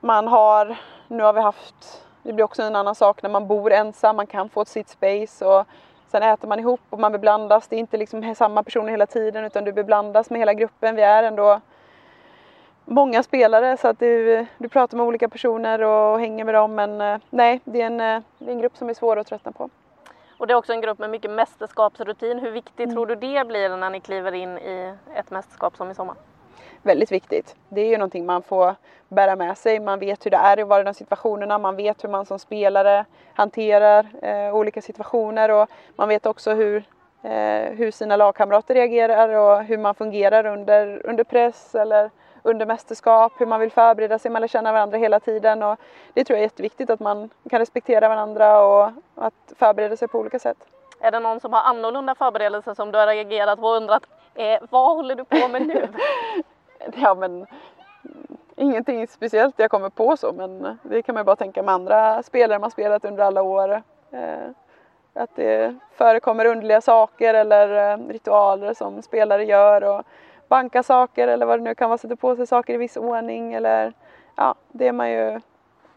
man har, nu har vi haft det blir också en annan sak när man bor ensam, man kan få ett sitt space och sen äter man ihop och man beblandas. Det är inte liksom samma personer hela tiden utan du beblandas med hela gruppen. Vi är ändå många spelare så att du, du pratar med olika personer och hänger med dem men eh, nej, det är en, eh, det är en grupp som är svår att tröttna på. Och det är också en grupp med mycket mästerskapsrutin. Hur viktigt mm. tror du det blir när ni kliver in i ett mästerskap som i sommar? Väldigt viktigt. Det är ju någonting man får bära med sig. Man vet hur det är i var de situationerna. Man vet hur man som spelare hanterar eh, olika situationer och man vet också hur, eh, hur sina lagkamrater reagerar och hur man fungerar under, under press eller under mästerskap, hur man vill förbereda sig, man lär känna varandra hela tiden och det tror jag är jätteviktigt att man kan respektera varandra och att förbereda sig på olika sätt. Är det någon som har annorlunda förberedelser som du har reagerat på och undrat eh, vad håller du på med nu? ja men ingenting speciellt jag kommer på så men det kan man ju bara tänka med andra spelare man spelat under alla år. Eh, att det förekommer underliga saker eller eh, ritualer som spelare gör och banka saker eller vad det nu kan vara, sätta på sig saker i viss ordning eller ja, det är man ju,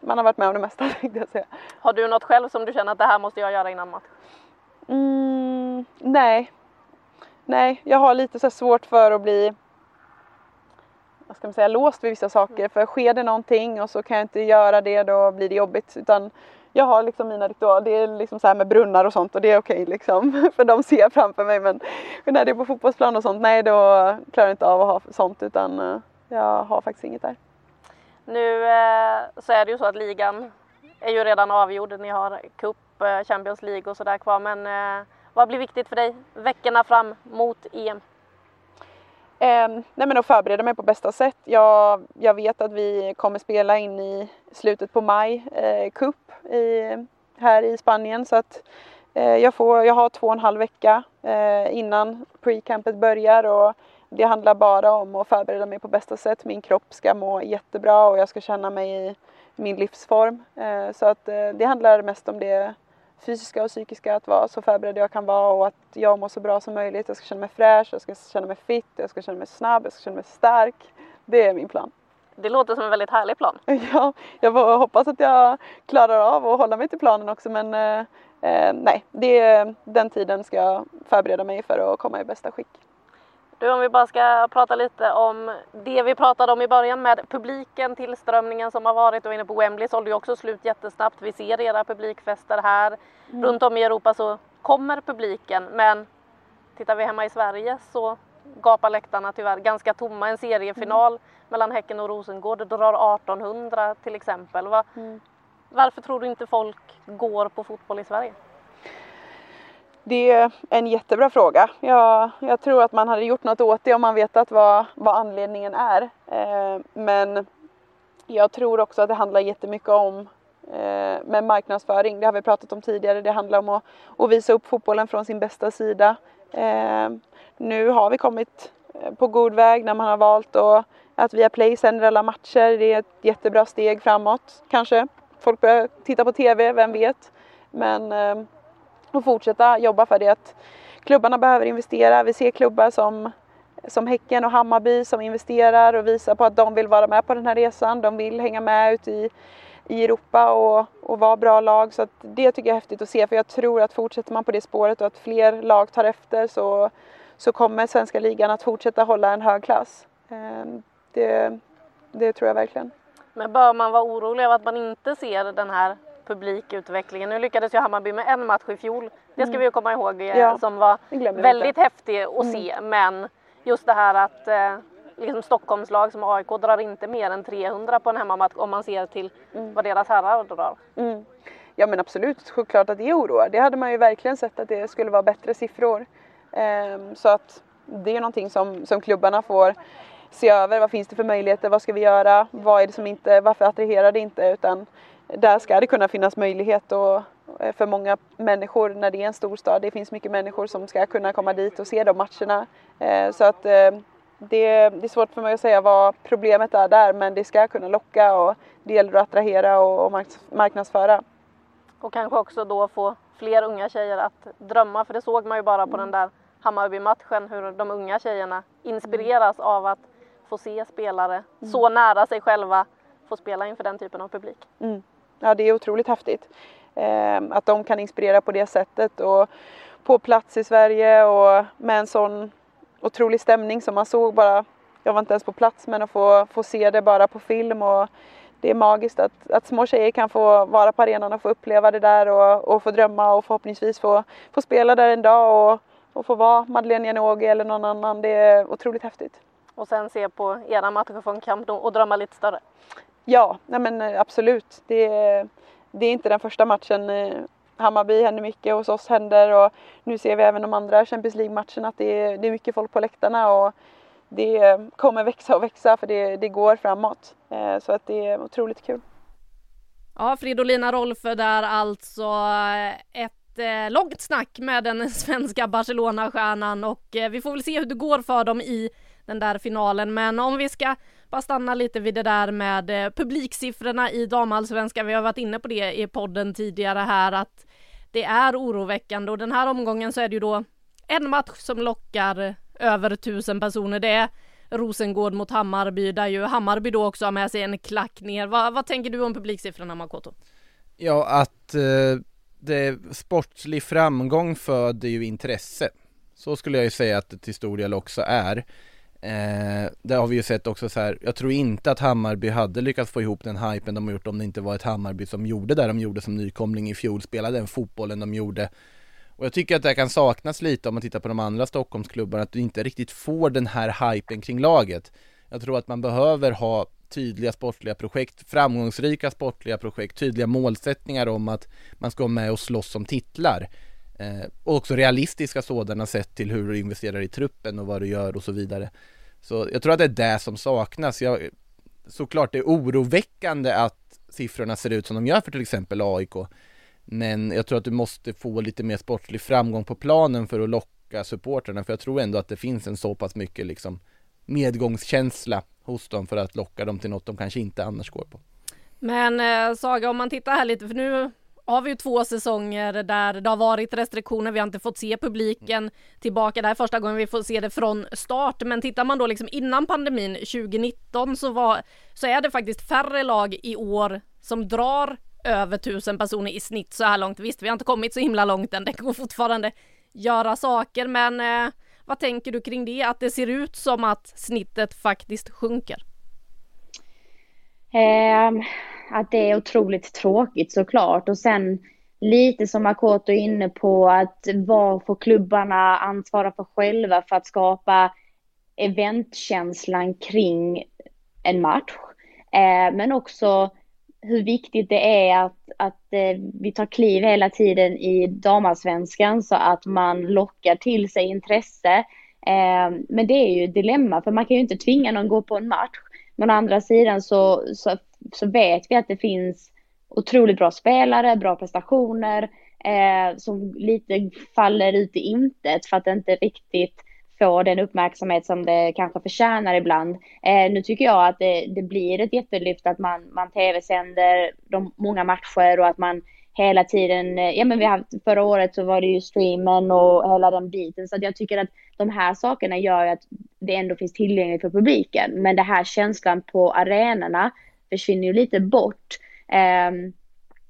man har varit med om det mesta tänkte jag säga. Har du något själv som du känner att det här måste jag göra innan match? Mm, nej. Nej, jag har lite så svårt för att bli vad ska man säga, låst vid vissa saker. För sker det någonting och så kan jag inte göra det då blir det jobbigt. Utan jag har liksom mina ritualer, det är liksom så här med brunnar och sånt och det är okej okay liksom. För de ser jag framför mig men när det är på fotbollsplan och sånt, nej då klarar jag inte av att ha sånt utan eh, jag har faktiskt inget där. Nu eh, så är det ju så att ligan är ju redan avgjord. Ni har Cup, eh, Champions League och sådär kvar men vad blir viktigt för dig veckorna fram mot EM? Eh, nej men att förbereda mig på bästa sätt. Jag, jag vet att vi kommer spela in i slutet på maj, eh, Cup i, här i Spanien så att eh, jag, får, jag har två och en halv vecka eh, innan pre-campet börjar och det handlar bara om att förbereda mig på bästa sätt. Min kropp ska må jättebra och jag ska känna mig i min livsform. Eh, så att eh, det handlar mest om det fysiska och psykiska, att vara så förberedd jag kan vara och att jag mår så bra som möjligt. Jag ska känna mig fräsch, jag ska känna mig fit, jag ska känna mig snabb, jag ska känna mig stark. Det är min plan. Det låter som en väldigt härlig plan. Ja, jag hoppas att jag klarar av att hålla mig till planen också men eh, eh nej, det, den tiden ska jag förbereda mig för att komma i bästa skick. Du, om vi bara ska prata lite om det vi pratade om i början med publiken, tillströmningen som har varit och inne på Wembley sålde ju också slut jättesnabbt. Vi ser era publikfester här. Mm. Runt om i Europa så kommer publiken men tittar vi hemma i Sverige så gapar läktarna tyvärr ganska tomma. En seriefinal mm. mellan Häcken och Rosengård drar 1800 till exempel. Va? Mm. Varför tror du inte folk går på fotboll i Sverige? Det är en jättebra fråga. Jag, jag, tror att man hade gjort något åt det om man vetat vad, vad anledningen är. Eh, men jag tror också att det handlar jättemycket om eh, med marknadsföring. Det har vi pratat om tidigare. Det handlar om att, att visa upp fotbollen från sin bästa sida. Eh, nu har vi kommit eh, på god väg när man har valt att, att via Play sänder alla matcher. Det är ett jättebra steg framåt kanske. Folk börjar titta på TV, vem vet. Men eh, och fortsätta jobba för det. Att klubbarna behöver investera. Vi ser klubbar som, som Häcken och Hammarby som investerar och visar på att de vill vara med på den här resan. De vill hänga med ute i, i Europa och, och vara bra lag. Så det tycker jag är häftigt att se för jag tror att fortsätter man på det spåret och att fler lag tar efter så, så kommer svenska ligan att fortsätta hålla en hög klass. Ehm, det, det tror jag verkligen. Men bör man vara orolig över att man inte ser den här publikutvecklingen. Nu lyckades ju Hammarby med en match i fjol. Det ska mm. vi ju komma ihåg eh, ja, som var väldigt inte. häftig att mm. se. Men just det här att eh, liksom Stockholmslag som AIK drar inte mer än 300 på en hemmamatch om man ser till mm. vad deras herrar drar. Mm. Ja men absolut, självklart att det oroar. Det hade man ju verkligen sett att det skulle vara bättre siffror. Ehm, så att det är någonting som, som klubbarna får se över. Vad finns det för möjligheter? Vad ska vi göra? Vad är det som inte, varför attraherar det inte? Utan där ska det kunna finnas möjlighet och, eh, för många människor när det är en stor stad. Det finns mycket människor som ska kunna komma dit och se de matcherna. Eh, så att eh, det, är svårt för mig att säga vad problemet är där men det ska kunna locka och det gäller att attrahera och, och marknadsföra. Och kanske också då få fler unga tjejer att drömma för det såg man ju bara på mm. den där Hammarby-matchen hur de unga tjejerna inspireras mm. av att få se spelare mm. så nära sig själva få spela inför den typen av publik. Ja, det är otroligt häftigt. Eh, att de kan inspirera på det sättet och på plats i Sverige och med en sån otrolig stämning som man såg bara. Jag var inte ens på plats men att få, få se det bara på film och det är magiskt att, att små tjejer kan få vara på arenan och få uppleva det där och, och få drömma och förhoppningsvis få, få spela där en dag och, och få vara Madeleine Janogy eller någon annan. Det är otroligt häftigt. Och sen se på era matcher från Camp Nou och drömma lite större. Ja, nej men eh, absolut. Det är, det är inte den första matchen. Eh, Hammarby händer mycket, hos oss händer och nu ser vi även de andra Champions League-matcherna att det är, det är mycket folk på läktarna och det kommer växa och växa för det, det går framåt. Eh, så att det är otroligt kul. Ja, Fridolina Rolfö där alltså ett eh, långt snack med den svenska Barcelona-stjärnan och eh, vi får väl se hur det går för dem i den där finalen. Men om vi ska bara stanna lite vid det där med eh, publiksiffrorna i damallsvenskan. Vi har varit inne på det i podden tidigare här att det är oroväckande och den här omgången så är det ju då en match som lockar över tusen personer. Det är Rosengård mot Hammarby där ju Hammarby då också har med sig en klack ner. Vad, vad tänker du om publiksiffrorna Makoto? Ja, att eh, det sportslig framgång föder ju intresse. Så skulle jag ju säga att det till stor del också är. Eh, det har vi ju sett också så här, jag tror inte att Hammarby hade lyckats få ihop den hypen de har gjort om det inte var ett Hammarby som gjorde det de gjorde som nykomling i fjol, spelade den fotbollen de gjorde. Och jag tycker att det kan saknas lite om man tittar på de andra Stockholmsklubbarna, att du inte riktigt får den här hypen kring laget. Jag tror att man behöver ha tydliga sportliga projekt, framgångsrika sportliga projekt, tydliga målsättningar om att man ska vara med och slåss om titlar. Eh, och också realistiska sådana sett till hur du investerar i truppen och vad du gör och så vidare. Så jag tror att det är det som saknas. Jag, såklart det är oroväckande att siffrorna ser ut som de gör för till exempel AIK. Men jag tror att du måste få lite mer sportlig framgång på planen för att locka supporterna. För jag tror ändå att det finns en så pass mycket liksom medgångskänsla hos dem för att locka dem till något de kanske inte annars går på. Men eh, Saga, om man tittar här lite, för nu har vi ju två säsonger där det har varit restriktioner. Vi har inte fått se publiken tillbaka. Det här är första gången vi får se det från start. Men tittar man då liksom innan pandemin 2019 så, var, så är det faktiskt färre lag i år som drar över tusen personer i snitt så här långt. Visst, vi har inte kommit så himla långt än. Det går fortfarande göra saker, men eh, vad tänker du kring det? Att det ser ut som att snittet faktiskt sjunker? Um, att det är otroligt tråkigt såklart och sen lite som Makoto är inne på att vad får klubbarna ansvara för själva för att skapa eventkänslan kring en match. Eh, men också hur viktigt det är att, att eh, vi tar kliv hela tiden i damallsvenskan så att man lockar till sig intresse. Eh, men det är ju ett dilemma för man kan ju inte tvinga någon att gå på en match. Men å andra sidan så, så, så vet vi att det finns otroligt bra spelare, bra prestationer eh, som lite faller ut i intet för att det inte riktigt får den uppmärksamhet som det kanske förtjänar ibland. Eh, nu tycker jag att det, det, blir ett jättelyft att man, man tv-sänder de många matcher och att man hela tiden, eh, ja men vi har förra året så var det ju streamen och hela den biten så att jag tycker att de här sakerna gör att det ändå finns tillgängligt för publiken. Men det här känslan på arenorna försvinner ju lite bort. Um,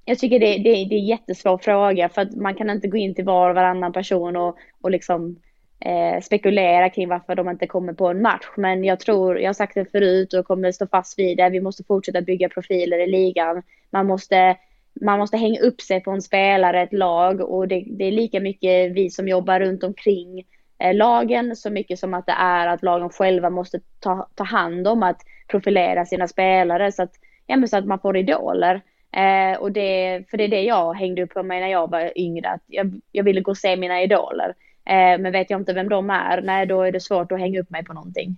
jag tycker det, det, det är en jättesvår fråga för att man kan inte gå in till var och varannan person och, och liksom eh, spekulera kring varför de inte kommer på en match. Men jag tror, jag har sagt det förut och kommer stå fast vid det, vi måste fortsätta bygga profiler i ligan. Man måste, man måste hänga upp sig på en spelare, ett lag och det, det är lika mycket vi som jobbar runt omkring Eh, lagen så mycket som att det är att lagen själva måste ta, ta hand om att profilera sina spelare så att, ja, men så att man får idoler. Eh, och det, för det är det jag hängde upp på mig när jag var yngre, att jag, jag ville gå och se mina idoler. Eh, men vet jag inte vem de är, nej då är det svårt att hänga upp mig på någonting.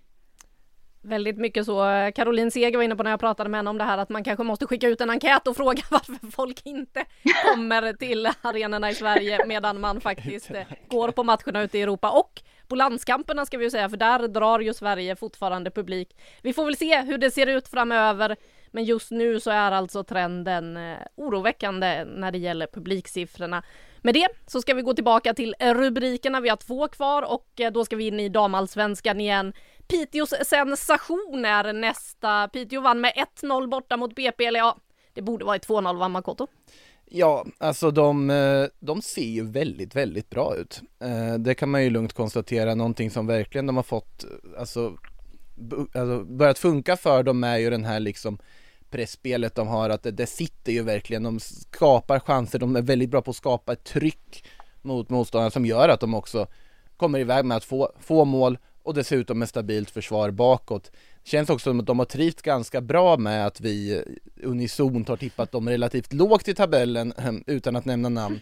Väldigt mycket så. Caroline Seger var inne på när jag pratade med henne om det här att man kanske måste skicka ut en enkät och fråga varför folk inte kommer till arenorna i Sverige medan man faktiskt eh, går på matcherna ute i Europa och på landskamperna ska vi ju säga för där drar ju Sverige fortfarande publik. Vi får väl se hur det ser ut framöver men just nu så är alltså trenden eh, oroväckande när det gäller publiksiffrorna. Med det så ska vi gå tillbaka till rubrikerna. Vi har två kvar och eh, då ska vi in i damallsvenskan igen. Piteås sensation är nästa. Piteå vann med 1-0 borta mot BP, eller ja, det borde vara 2-0 va Makoto? Ja, alltså de, eh, de ser ju väldigt, väldigt bra ut. Eh, det kan man ju lugnt konstatera, någonting som verkligen de har fått, eh, alltså, alltså börjat funka för dem är ju den här liksom pressspelet de har, att det, det sitter ju verkligen, de skapar chanser, de är väldigt bra på att skapa ett tryck mot motståndarna som gör att de också kommer iväg med att få, få mål och dessutom med stabilt försvar bakåt. Känns också som att de har trivts ganska bra med att vi unisont har tippat dem relativt lågt i tabellen utan att nämna namn.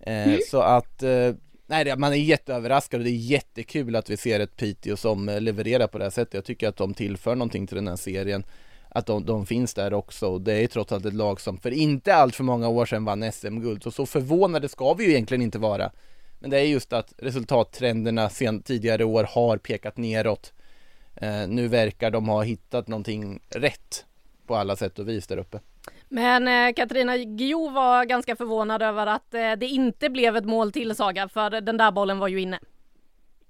Eh, så att eh, Nej, man är jätteöverraskad och det är jättekul att vi ser ett Piteå som eh, levererar på det här sättet. Jag tycker att de tillför någonting till den här serien. Att de, de finns där också. Det är trots allt ett lag som för inte allt för många år sedan vann SM-guld. Så så förvånade ska vi ju egentligen inte vara. Men det är just att resultattrenderna sen tidigare år har pekat neråt. Eh, nu verkar de ha hittat någonting rätt på alla sätt och vis där uppe. Men eh, Katarina Guillou var ganska förvånad över att eh, det inte blev ett mål till Saga, för den där bollen var ju inne.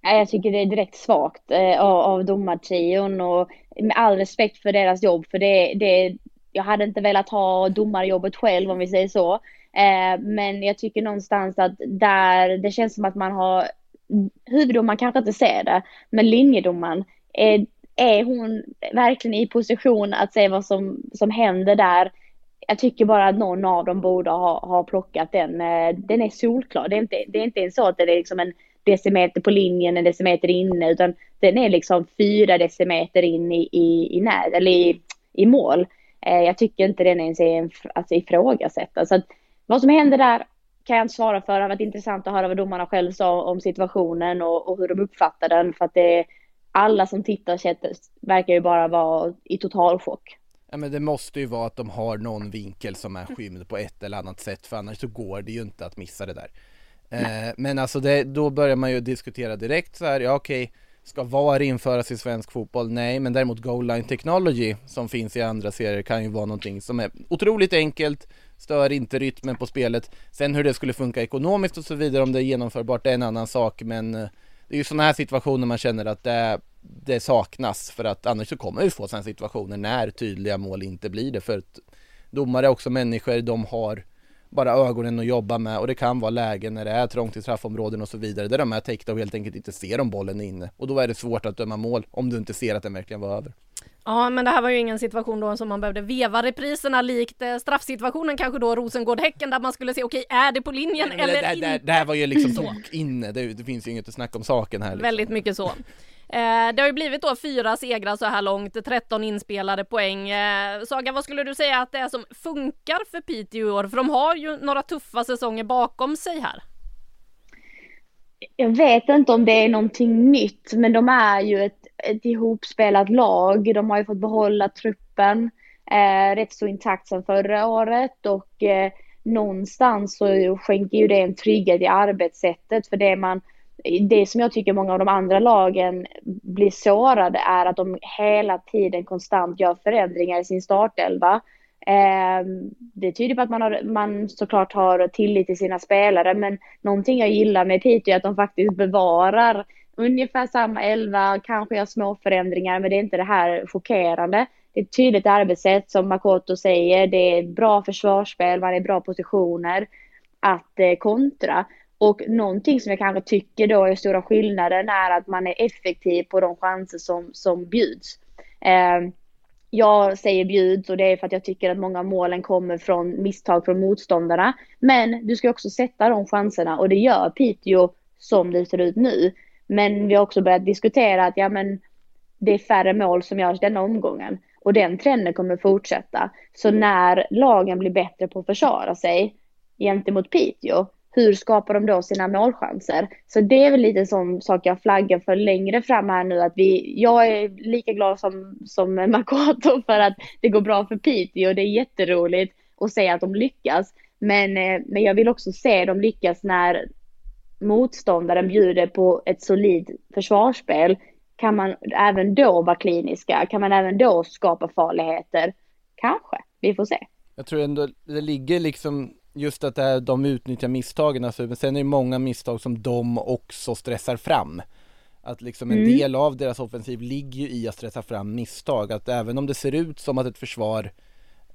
Jag tycker det är direkt svagt eh, av, av domartrion och med all respekt för deras jobb, för det, det, jag hade inte velat ha domarjobbet själv om vi säger så. Eh, men jag tycker någonstans att där, det känns som att man har, huvuddomaren kanske inte ser det, men linjedomaren är, är hon verkligen i position att se vad som, som händer där? Jag tycker bara att någon av dem borde ha, ha plockat den. Eh, den är solklar. Det är inte, det är inte ens så att det är liksom en decimeter på linjen, en decimeter inne, utan den är liksom fyra decimeter in i, i, i, när, eller i, i mål. Eh, jag tycker inte den ens är alltså, ifrågasätta. Så att, vad som händer där kan jag inte svara för. Det har varit intressant att höra vad domarna själv sa om situationen och, och hur de uppfattar den. För att det, alla som tittar verkar ju bara vara i total chock. Ja men det måste ju vara att de har någon vinkel som är skymd på ett eller annat sätt för annars så går det ju inte att missa det där. Eh, men alltså det, då börjar man ju diskutera direkt så här, ja okej, ska VAR införas i svensk fotboll? Nej, men däremot goal line technology som finns i andra serier kan ju vara någonting som är otroligt enkelt, stör inte rytmen på spelet. Sen hur det skulle funka ekonomiskt och så vidare, om det är genomförbart, det är en annan sak, men eh, det är ju sådana här situationer man känner att det, det saknas för att annars så kommer vi få sådana situationer när tydliga mål inte blir det för att domare är också människor, de har bara ögonen att jobba med och det kan vara lägen när det är trångt i straffområden och så vidare där de är täckta och helt enkelt inte ser om bollen är inne och då är det svårt att döma mål om du inte ser att den verkligen var över. Ja, men det här var ju ingen situation då som man behövde veva repriserna likt eh, straffsituationen kanske då Rosengård-Häcken där man skulle se okej, är det på linjen Nej, eller det, det, inte? Det, det här var ju liksom tok inne, det, det, finns ju inget att snacka om saken här. Liksom. Väldigt mycket så. Eh, det har ju blivit då fyra segrar så här långt, 13 inspelade poäng. Eh, Saga, vad skulle du säga att det är som funkar för Piteå i år? För de har ju några tuffa säsonger bakom sig här. Jag vet inte om det är någonting nytt, men de är ju ett, ett ihopspelat lag. De har ju fått behålla truppen eh, rätt så intakt sedan förra året och eh, någonstans så skänker ju det en trygghet i arbetssättet för det man det som jag tycker många av de andra lagen blir sårade är att de hela tiden konstant gör förändringar i sin startelva. Eh, det tyder på att man, har, man såklart har tillit till sina spelare, men någonting jag gillar med Piteå är att de faktiskt bevarar ungefär samma elva, kanske gör små förändringar, men det är inte det här chockerande. Det är ett tydligt arbetssätt som Makoto säger, det är bra försvarsspel, man är i bra positioner att eh, kontra. Och någonting som jag kanske tycker då är stora skillnaden är att man är effektiv på de chanser som, som bjuds. Eh, jag säger bjuds och det är för att jag tycker att många av målen kommer från misstag från motståndarna. Men du ska också sätta de chanserna och det gör Piteå som det ser ut nu. Men vi har också börjat diskutera att ja men det är färre mål som görs denna omgången. Och den trenden kommer fortsätta. Så när lagen blir bättre på att försvara sig gentemot Piteå hur skapar de då sina målchanser? Så det är väl lite sån sak jag flaggar för längre fram här nu att vi, jag är lika glad som, som Makoto för att det går bra för Piteå och det är jätteroligt att se att de lyckas. Men, eh, men jag vill också se dem lyckas när motståndaren bjuder på ett solid försvarsspel. Kan man även då vara kliniska? Kan man även då skapa farligheter? Kanske, vi får se. Jag tror ändå det ligger liksom just att det är, de utnyttjar misstagen, alltså, men sen är det många misstag som de också stressar fram. Att liksom en mm. del av deras offensiv ligger ju i att stressa fram misstag, att även om det ser ut som att ett försvar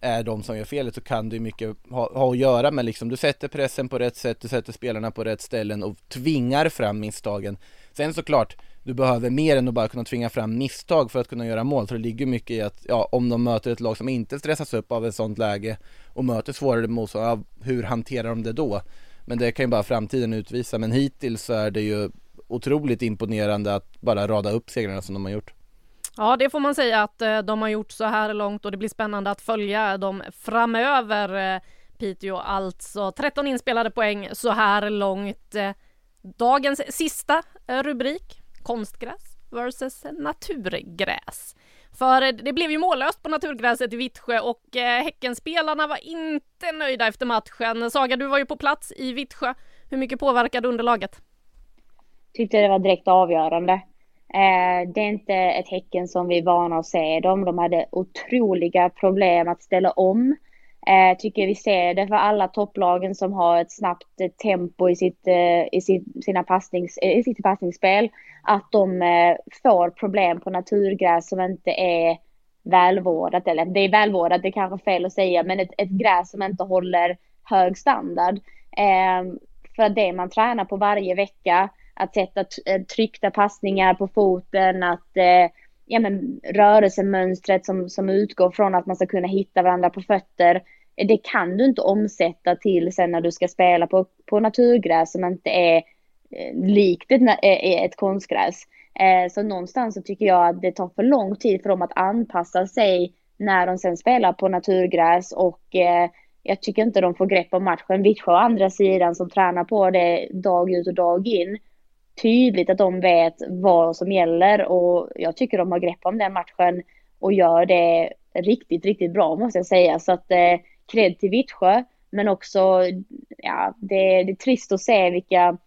är de som gör felet så kan det ju mycket ha, ha att göra med liksom, du sätter pressen på rätt sätt, du sätter spelarna på rätt ställen och tvingar fram misstagen. Sen såklart, du behöver mer än att bara kunna tvinga fram misstag för att kunna göra mål. För det ligger mycket i att, ja, om de möter ett lag som inte stressas upp av ett sånt läge och möter svårare motståndare, ja, hur hanterar de det då? Men det kan ju bara framtiden utvisa. Men hittills så är det ju otroligt imponerande att bara rada upp segrarna som de har gjort. Ja, det får man säga att eh, de har gjort så här långt och det blir spännande att följa dem framöver. Eh, Piteå alltså 13 inspelade poäng så här långt. Eh, dagens sista rubrik, konstgräs versus naturgräs. För det blev ju mållöst på naturgräset i Vittsjö och Häckenspelarna var inte nöjda efter matchen. Saga, du var ju på plats i Vittsjö. Hur mycket påverkade underlaget? Tyckte det var direkt avgörande. Eh, det är inte ett Häcken som vi är vana att se dem. De hade otroliga problem att ställa om. Eh, tycker vi ser det för alla topplagen som har ett snabbt eh, tempo i sitt, eh, i sitt, sina passnings, eh, i sitt passningsspel. Att de eh, får problem på naturgräs som inte är välvårdat. Eller det är välvårdat, det är kanske fel att säga, men ett, ett gräs som inte håller hög standard. för det man tränar på varje vecka att sätta eh, tryckta passningar på foten, att eh, ja, men, rörelsemönstret som, som utgår från att man ska kunna hitta varandra på fötter. Eh, det kan du inte omsätta till sen när du ska spela på, på naturgräs som inte är eh, likt ett, eh, ett konstgräs. Så någonstans så tycker jag att det tar för lång tid för dem att anpassa sig när de sen spelar på naturgräs och jag tycker inte de får grepp om matchen. Vittsjö å andra sidan som tränar på det dag ut och dag in tydligt att de vet vad som gäller och jag tycker de har grepp om den matchen och gör det riktigt, riktigt bra måste jag säga. Så att eh, cred till Vittsjö, men också, ja, det, det är trist att se vilka,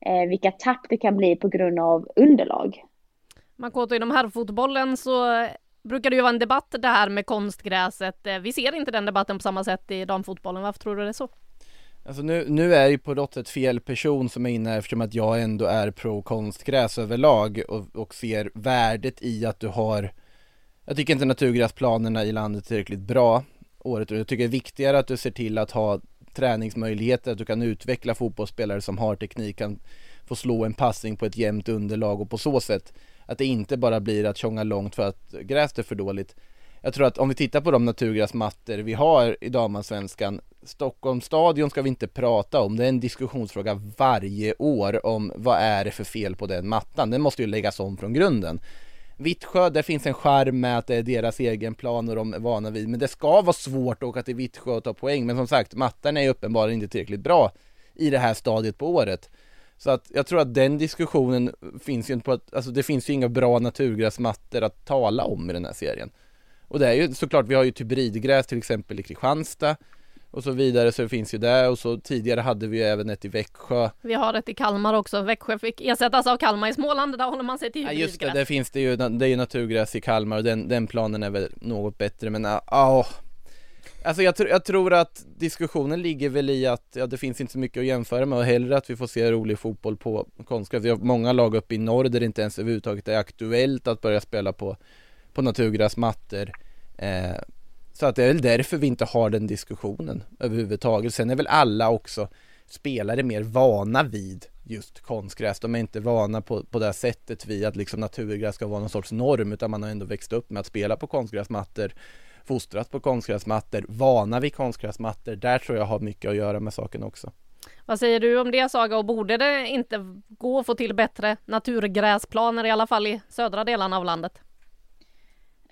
eh, vilka tapp det kan bli på grund av underlag. Makoto, inom herrfotbollen så brukar det ju vara en debatt det här med konstgräset. Eh, vi ser inte den debatten på samma sätt i damfotbollen. Varför tror du det är så? Alltså nu, nu är ju på något sätt fel person som är inne här eftersom att jag ändå är pro konstgräs överlag och, och ser värdet i att du har Jag tycker inte naturgräsplanerna i landet är tillräckligt bra året och jag tycker det är viktigare att du ser till att ha träningsmöjligheter, att du kan utveckla fotbollsspelare som har teknik, kan få slå en passning på ett jämnt underlag och på så sätt att det inte bara blir att tjonga långt för att gräset är för dåligt jag tror att om vi tittar på de naturgräsmattor vi har i damallsvenskan Stockholms stadion ska vi inte prata om, det är en diskussionsfråga varje år om vad är det för fel på den mattan, den måste ju läggas om från grunden. Vittsjö, där finns en charm med att det är deras egen plan och de är vana vid, men det ska vara svårt att åka till Vittsjö och ta poäng, men som sagt, mattan är uppenbarligen inte tillräckligt bra i det här stadiet på året. Så att jag tror att den diskussionen finns ju inte på att, alltså det finns ju inga bra naturgräsmattor att tala om i den här serien. Och det är ju såklart, vi har ju typ ridgräs till exempel i Kristianstad och så vidare så det finns ju det och så tidigare hade vi ju även ett i Växjö. Vi har ett i Kalmar också. Växjö fick ersättas av Kalmar i Småland. Där håller man sig till hybridgräs. Ja just det, där finns det ju, det är ju naturgräs i Kalmar och den, den planen är väl något bättre men ja. Uh, Alltså jag, jag, tror att diskussionen ligger väl i att ja, det finns inte så mycket att jämföra med och hellre att vi får se rolig fotboll på konstgräs. Vi har många lag uppe i norr där det inte ens överhuvudtaget är aktuellt att börja spela på på naturgräsmattor. Eh, så att det är väl därför vi inte har den diskussionen överhuvudtaget. Sen är väl alla också spelare mer vana vid just konstgräs. De är inte vana på, på det sättet vid att liksom naturgräs ska vara någon sorts norm utan man har ändå växt upp med att spela på konstgräsmattor, fostrat på konstgräsmattor, vana vid konstgräsmattor. Där tror jag har mycket att göra med saken också. Vad säger du om det Saga och borde det inte gå att få till bättre naturgräsplaner i alla fall i södra delarna av landet?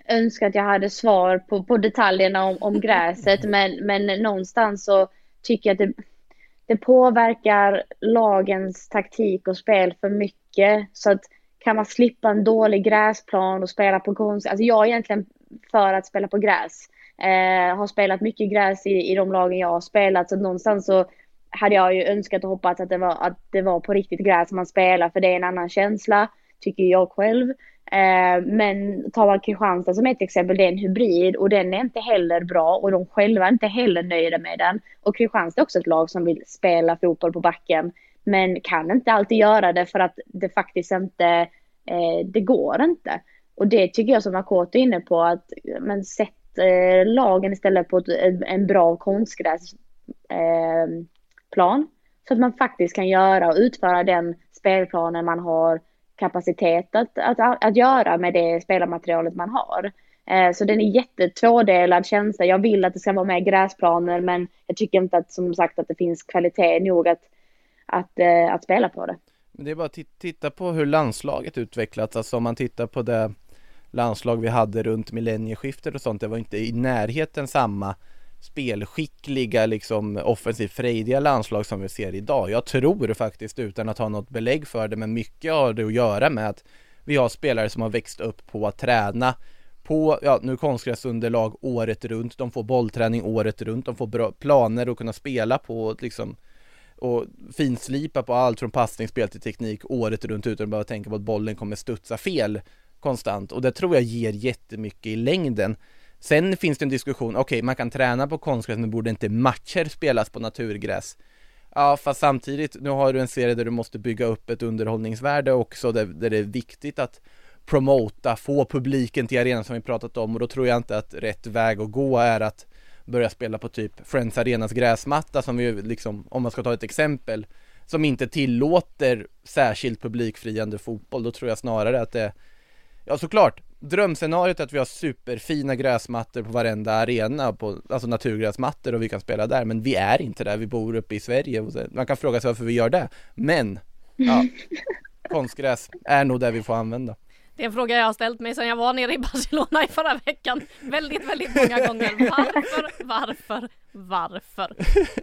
Önskar att jag hade svar på, på detaljerna om, om gräset, men, men någonstans så tycker jag att det, det påverkar lagens taktik och spel för mycket. Så att kan man slippa en dålig gräsplan och spela på konst... Alltså jag är egentligen för att spela på gräs. Eh, har spelat mycket gräs i, i de lagen jag har spelat, så någonstans så hade jag ju önskat och hoppats att det var, att det var på riktigt gräs man spelar, för det är en annan känsla, tycker jag själv. Eh, men tar man Kristianstad som ett exempel, det är en hybrid och den är inte heller bra och de själva är inte heller nöjda med den. Och Kristianstad är också ett lag som vill spela fotboll på backen men kan inte alltid göra det för att det faktiskt inte, eh, det går inte. Och det tycker jag som Makoto är inne på att men sätt eh, lagen istället på ett, en bra konstgräsplan. Eh, så att man faktiskt kan göra och utföra den spelplanen man har kapacitet att, att, att göra med det spelarmaterialet man har. Eh, så den är jättetvådelad känsla. Jag vill att det ska vara med gräsplaner men jag tycker inte att som sagt att det finns kvalitet nog att, att, eh, att spela på det. Men det är bara att titta på hur landslaget utvecklats. Alltså om man tittar på det landslag vi hade runt millennieskiftet och sånt. Det var inte i närheten samma spelskickliga, liksom offensivt frejdiga landslag som vi ser idag. Jag tror faktiskt, utan att ha något belägg för det, men mycket har det att göra med att vi har spelare som har växt upp på att träna på, ja nu konstgräsunderlag året runt, de får bollträning året runt, de får bra planer att kunna spela på liksom och finslipa på allt från passningsspel till teknik året runt utan att behöva tänka på att bollen kommer studsa fel konstant och det tror jag ger jättemycket i längden. Sen finns det en diskussion, okej okay, man kan träna på konstgräs men borde inte matcher spelas på naturgräs? Ja fast samtidigt, nu har du en serie där du måste bygga upp ett underhållningsvärde också där, där det är viktigt att promota, få publiken till arenan som vi pratat om och då tror jag inte att rätt väg att gå är att börja spela på typ Friends Arenas gräsmatta som vi liksom, om man ska ta ett exempel, som inte tillåter särskilt publikfriande fotboll, då tror jag snarare att det Ja såklart, drömscenariot är att vi har superfina gräsmattor på varenda arena, på, alltså naturgräsmattor och vi kan spela där, men vi är inte där, vi bor uppe i Sverige och man kan fråga sig varför vi gör det, men ja, konstgräs är nog det vi får använda. Det är en fråga jag har ställt mig sedan jag var nere i Barcelona i förra veckan. Väldigt, väldigt många gånger. Varför, varför, varför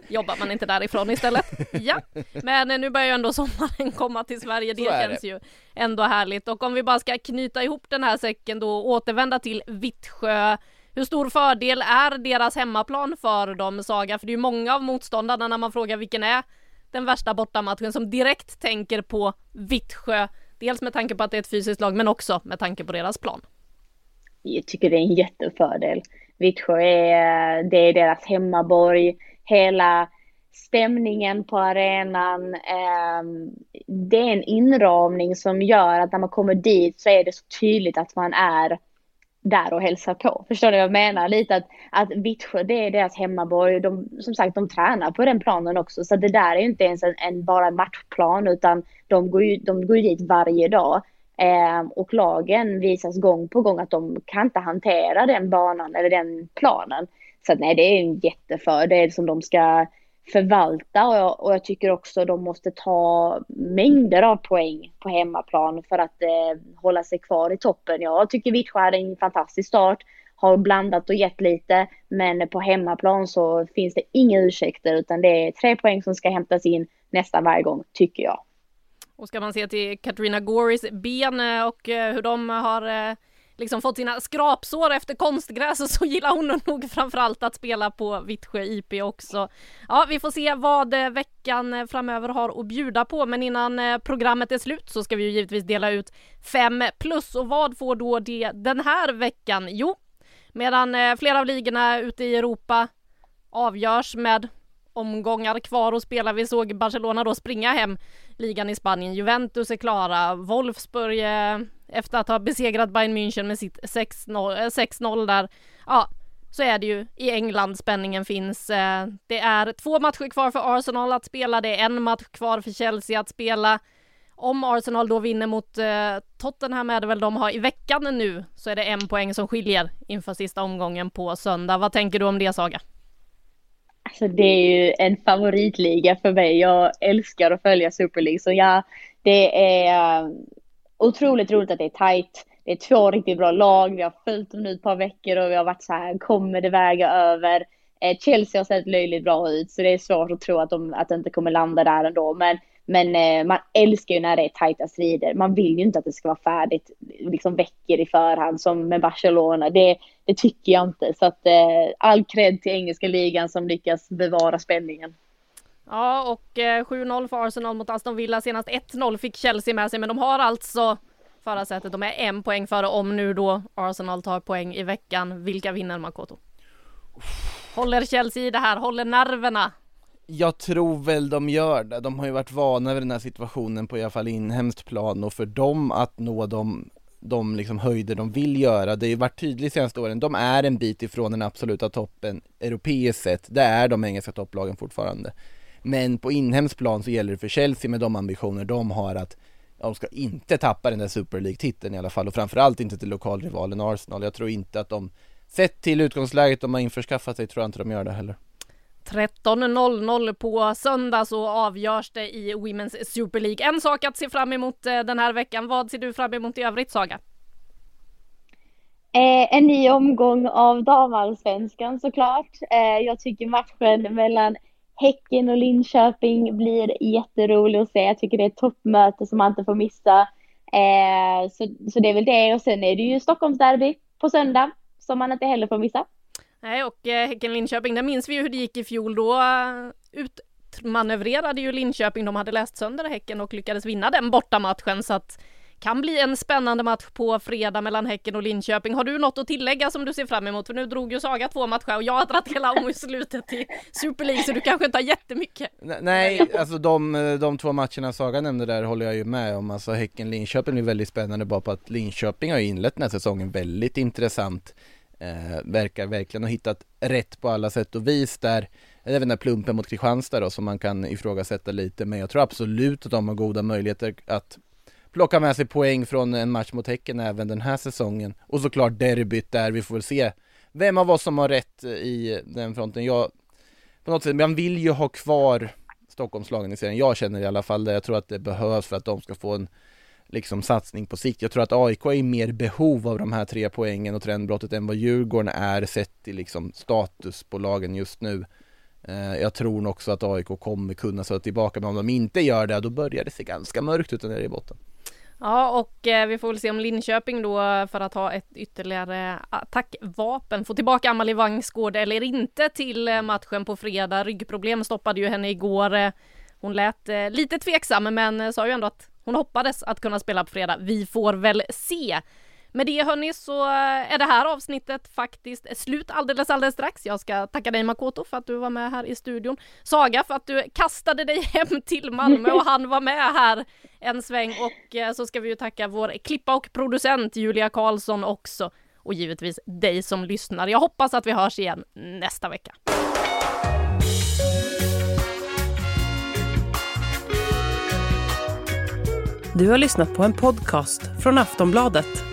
jobbar man inte därifrån istället? Ja, men nu börjar ju ändå sommaren komma till Sverige. Det känns det. ju ändå härligt. Och om vi bara ska knyta ihop den här säcken då och återvända till Vittsjö. Hur stor fördel är deras hemmaplan för dem, Saga? För det är ju många av motståndarna när man frågar vilken är den värsta bortamatchen som direkt tänker på Vittsjö. Dels med tanke på att det är ett fysiskt lag men också med tanke på deras plan. Jag tycker det är en jättefördel. Vittsjö är, det är deras hemmaborg. Hela stämningen på arenan. Eh, det är en inramning som gör att när man kommer dit så är det så tydligt att man är där och hälsar på. Förstår du vad jag menar? Lite att, att Vittsjö, det är deras hemmaborg. De, som sagt, de tränar på den planen också. Så det där är ju inte ens en, en bara en matchplan, utan de går ju, de går ju dit varje dag. Eh, och lagen visas gång på gång att de kan inte hantera den banan eller den planen. Så att, nej, det är en jättefördel som de ska förvalta och jag, och jag tycker också de måste ta mängder av poäng på hemmaplan för att eh, hålla sig kvar i toppen. Jag tycker Vittsjö hade en fantastisk start, har blandat och gett lite, men på hemmaplan så finns det inga ursäkter utan det är tre poäng som ska hämtas in nästan varje gång, tycker jag. Och ska man se till Katarina Goris ben eh, och eh, hur de har eh, liksom fått sina skrapsår efter konstgräs så gillar hon nog framförallt att spela på Vittsjö IP också. Ja, vi får se vad eh, veckan eh, framöver har att bjuda på, men innan eh, programmet är slut så ska vi ju givetvis dela ut fem plus och vad får då det den här veckan? Jo, medan flera av ligorna ute i Europa avgörs med omgångar kvar och spela. Vi såg Barcelona då springa hem ligan i Spanien. Juventus är klara. Wolfsburg efter att ha besegrat Bayern München med sitt 6-0 eh, där. Ja, så är det ju i England spänningen finns. Eh, det är två matcher kvar för Arsenal att spela. Det är en match kvar för Chelsea att spela. Om Arsenal då vinner mot eh, Tottenham är det väl de har i veckan nu så är det en poäng som skiljer inför sista omgången på söndag. Vad tänker du om det Saga? Alltså det är ju en favoritliga för mig. Jag älskar att följa Super League så ja, det är otroligt roligt att det är tajt. Det är två riktigt bra lag. Vi har följt dem nu ett par veckor och vi har varit så här, kommer det väga över? Eh, Chelsea har sett löjligt bra ut så det är svårt att tro att, de, att det inte kommer landa där ändå. Men, men eh, man älskar ju när det är tajta strider. Man vill ju inte att det ska vara färdigt liksom veckor i förhand som med Barcelona. Det, det tycker jag inte. Så att eh, all cred till engelska ligan som lyckas bevara spänningen. Ja, och eh, 7-0 för Arsenal mot Aston Villa. Senast 1-0 fick Chelsea med sig, men de har alltså förarsätet. De är en poäng före om nu då Arsenal tar poäng i veckan. Vilka vinner Makoto? Håller Chelsea i det här? Håller nerverna? Jag tror väl de gör det. De har ju varit vana vid den här situationen på i alla fall inhemskt plan och för dem att nå de de liksom höjder de vill göra. Det har ju varit tydligt senaste åren, de är en bit ifrån den absoluta toppen europeiskt sett. Det är de engelska topplagen fortfarande. Men på inhemsk plan så gäller det för Chelsea med de ambitioner de har att de ska inte tappa den där Super League-titeln i alla fall och framförallt inte till lokalrivalen Arsenal. Jag tror inte att de, sett till utgångsläget de har införskaffat sig, tror jag inte de gör det heller. 13.00 på söndag så avgörs det i Women's Super League. En sak att se fram emot eh, den här veckan. Vad ser du fram emot i övrigt Saga? Eh, en ny omgång av damallsvenskan såklart. Eh, jag tycker matchen mellan Häcken och Linköping blir jätterolig att se. Jag tycker det är ett toppmöte som man inte får missa. Eh, så, så det är väl det och sen är det ju Stockholmsderby på söndag som man inte heller får missa. Nej, och eh, Häcken-Linköping, där minns vi ju hur det gick i fjol. Då eh, utmanövrerade ju Linköping, de hade läst sönder Häcken och lyckades vinna den bortamatchen så att kan bli en spännande match på fredag mellan Häcken och Linköping. Har du något att tillägga som du ser fram emot? För nu drog ju Saga två matcher och jag har dragit hela om i slutet till Super League så du kanske inte har jättemycket. Nej, alltså de, de två matcherna Saga nämnde där håller jag ju med om. Alltså Häcken-Linköping är väldigt spännande bara på att Linköping har inlett den här säsongen väldigt intressant. Eh, verkar verkligen ha hittat rätt på alla sätt och vis där. Även den där plumpen mot Kristianstad då som man kan ifrågasätta lite men jag tror absolut att de har goda möjligheter att plocka med sig poäng från en match mot Häcken även den här säsongen. Och såklart derbyt där vi får väl se vem av oss som har rätt eh, i den fronten. Jag, på något sätt, man vill ju ha kvar Stockholmslagen i serien. Jag känner i alla fall det. Jag tror att det behövs för att de ska få en liksom satsning på sikt. Jag tror att AIK är i mer behov av de här tre poängen och trendbrottet än vad Djurgården är sett i liksom status på lagen just nu. Eh, jag tror också att AIK kommer kunna sätta tillbaka, men om de inte gör det, då börjar det se ganska mörkt ut nere i botten. Ja, och eh, vi får väl se om Linköping då för att ha ett ytterligare attackvapen får tillbaka Amalie Vangsgård eller inte till eh, matchen på fredag. Ryggproblem stoppade ju henne igår. Eh, hon lät eh, lite tveksam men eh, sa ju ändå att hon hoppades att kunna spela på fredag. Vi får väl se. Med det hörni så är det här avsnittet faktiskt slut alldeles alldeles strax. Jag ska tacka dig Makoto för att du var med här i studion. Saga för att du kastade dig hem till Malmö och han var med här en sväng och eh, så ska vi ju tacka vår klippa och producent Julia Karlsson också och givetvis dig som lyssnar. Jag hoppas att vi hörs igen nästa vecka. Du har lyssnat på en podcast från Aftonbladet.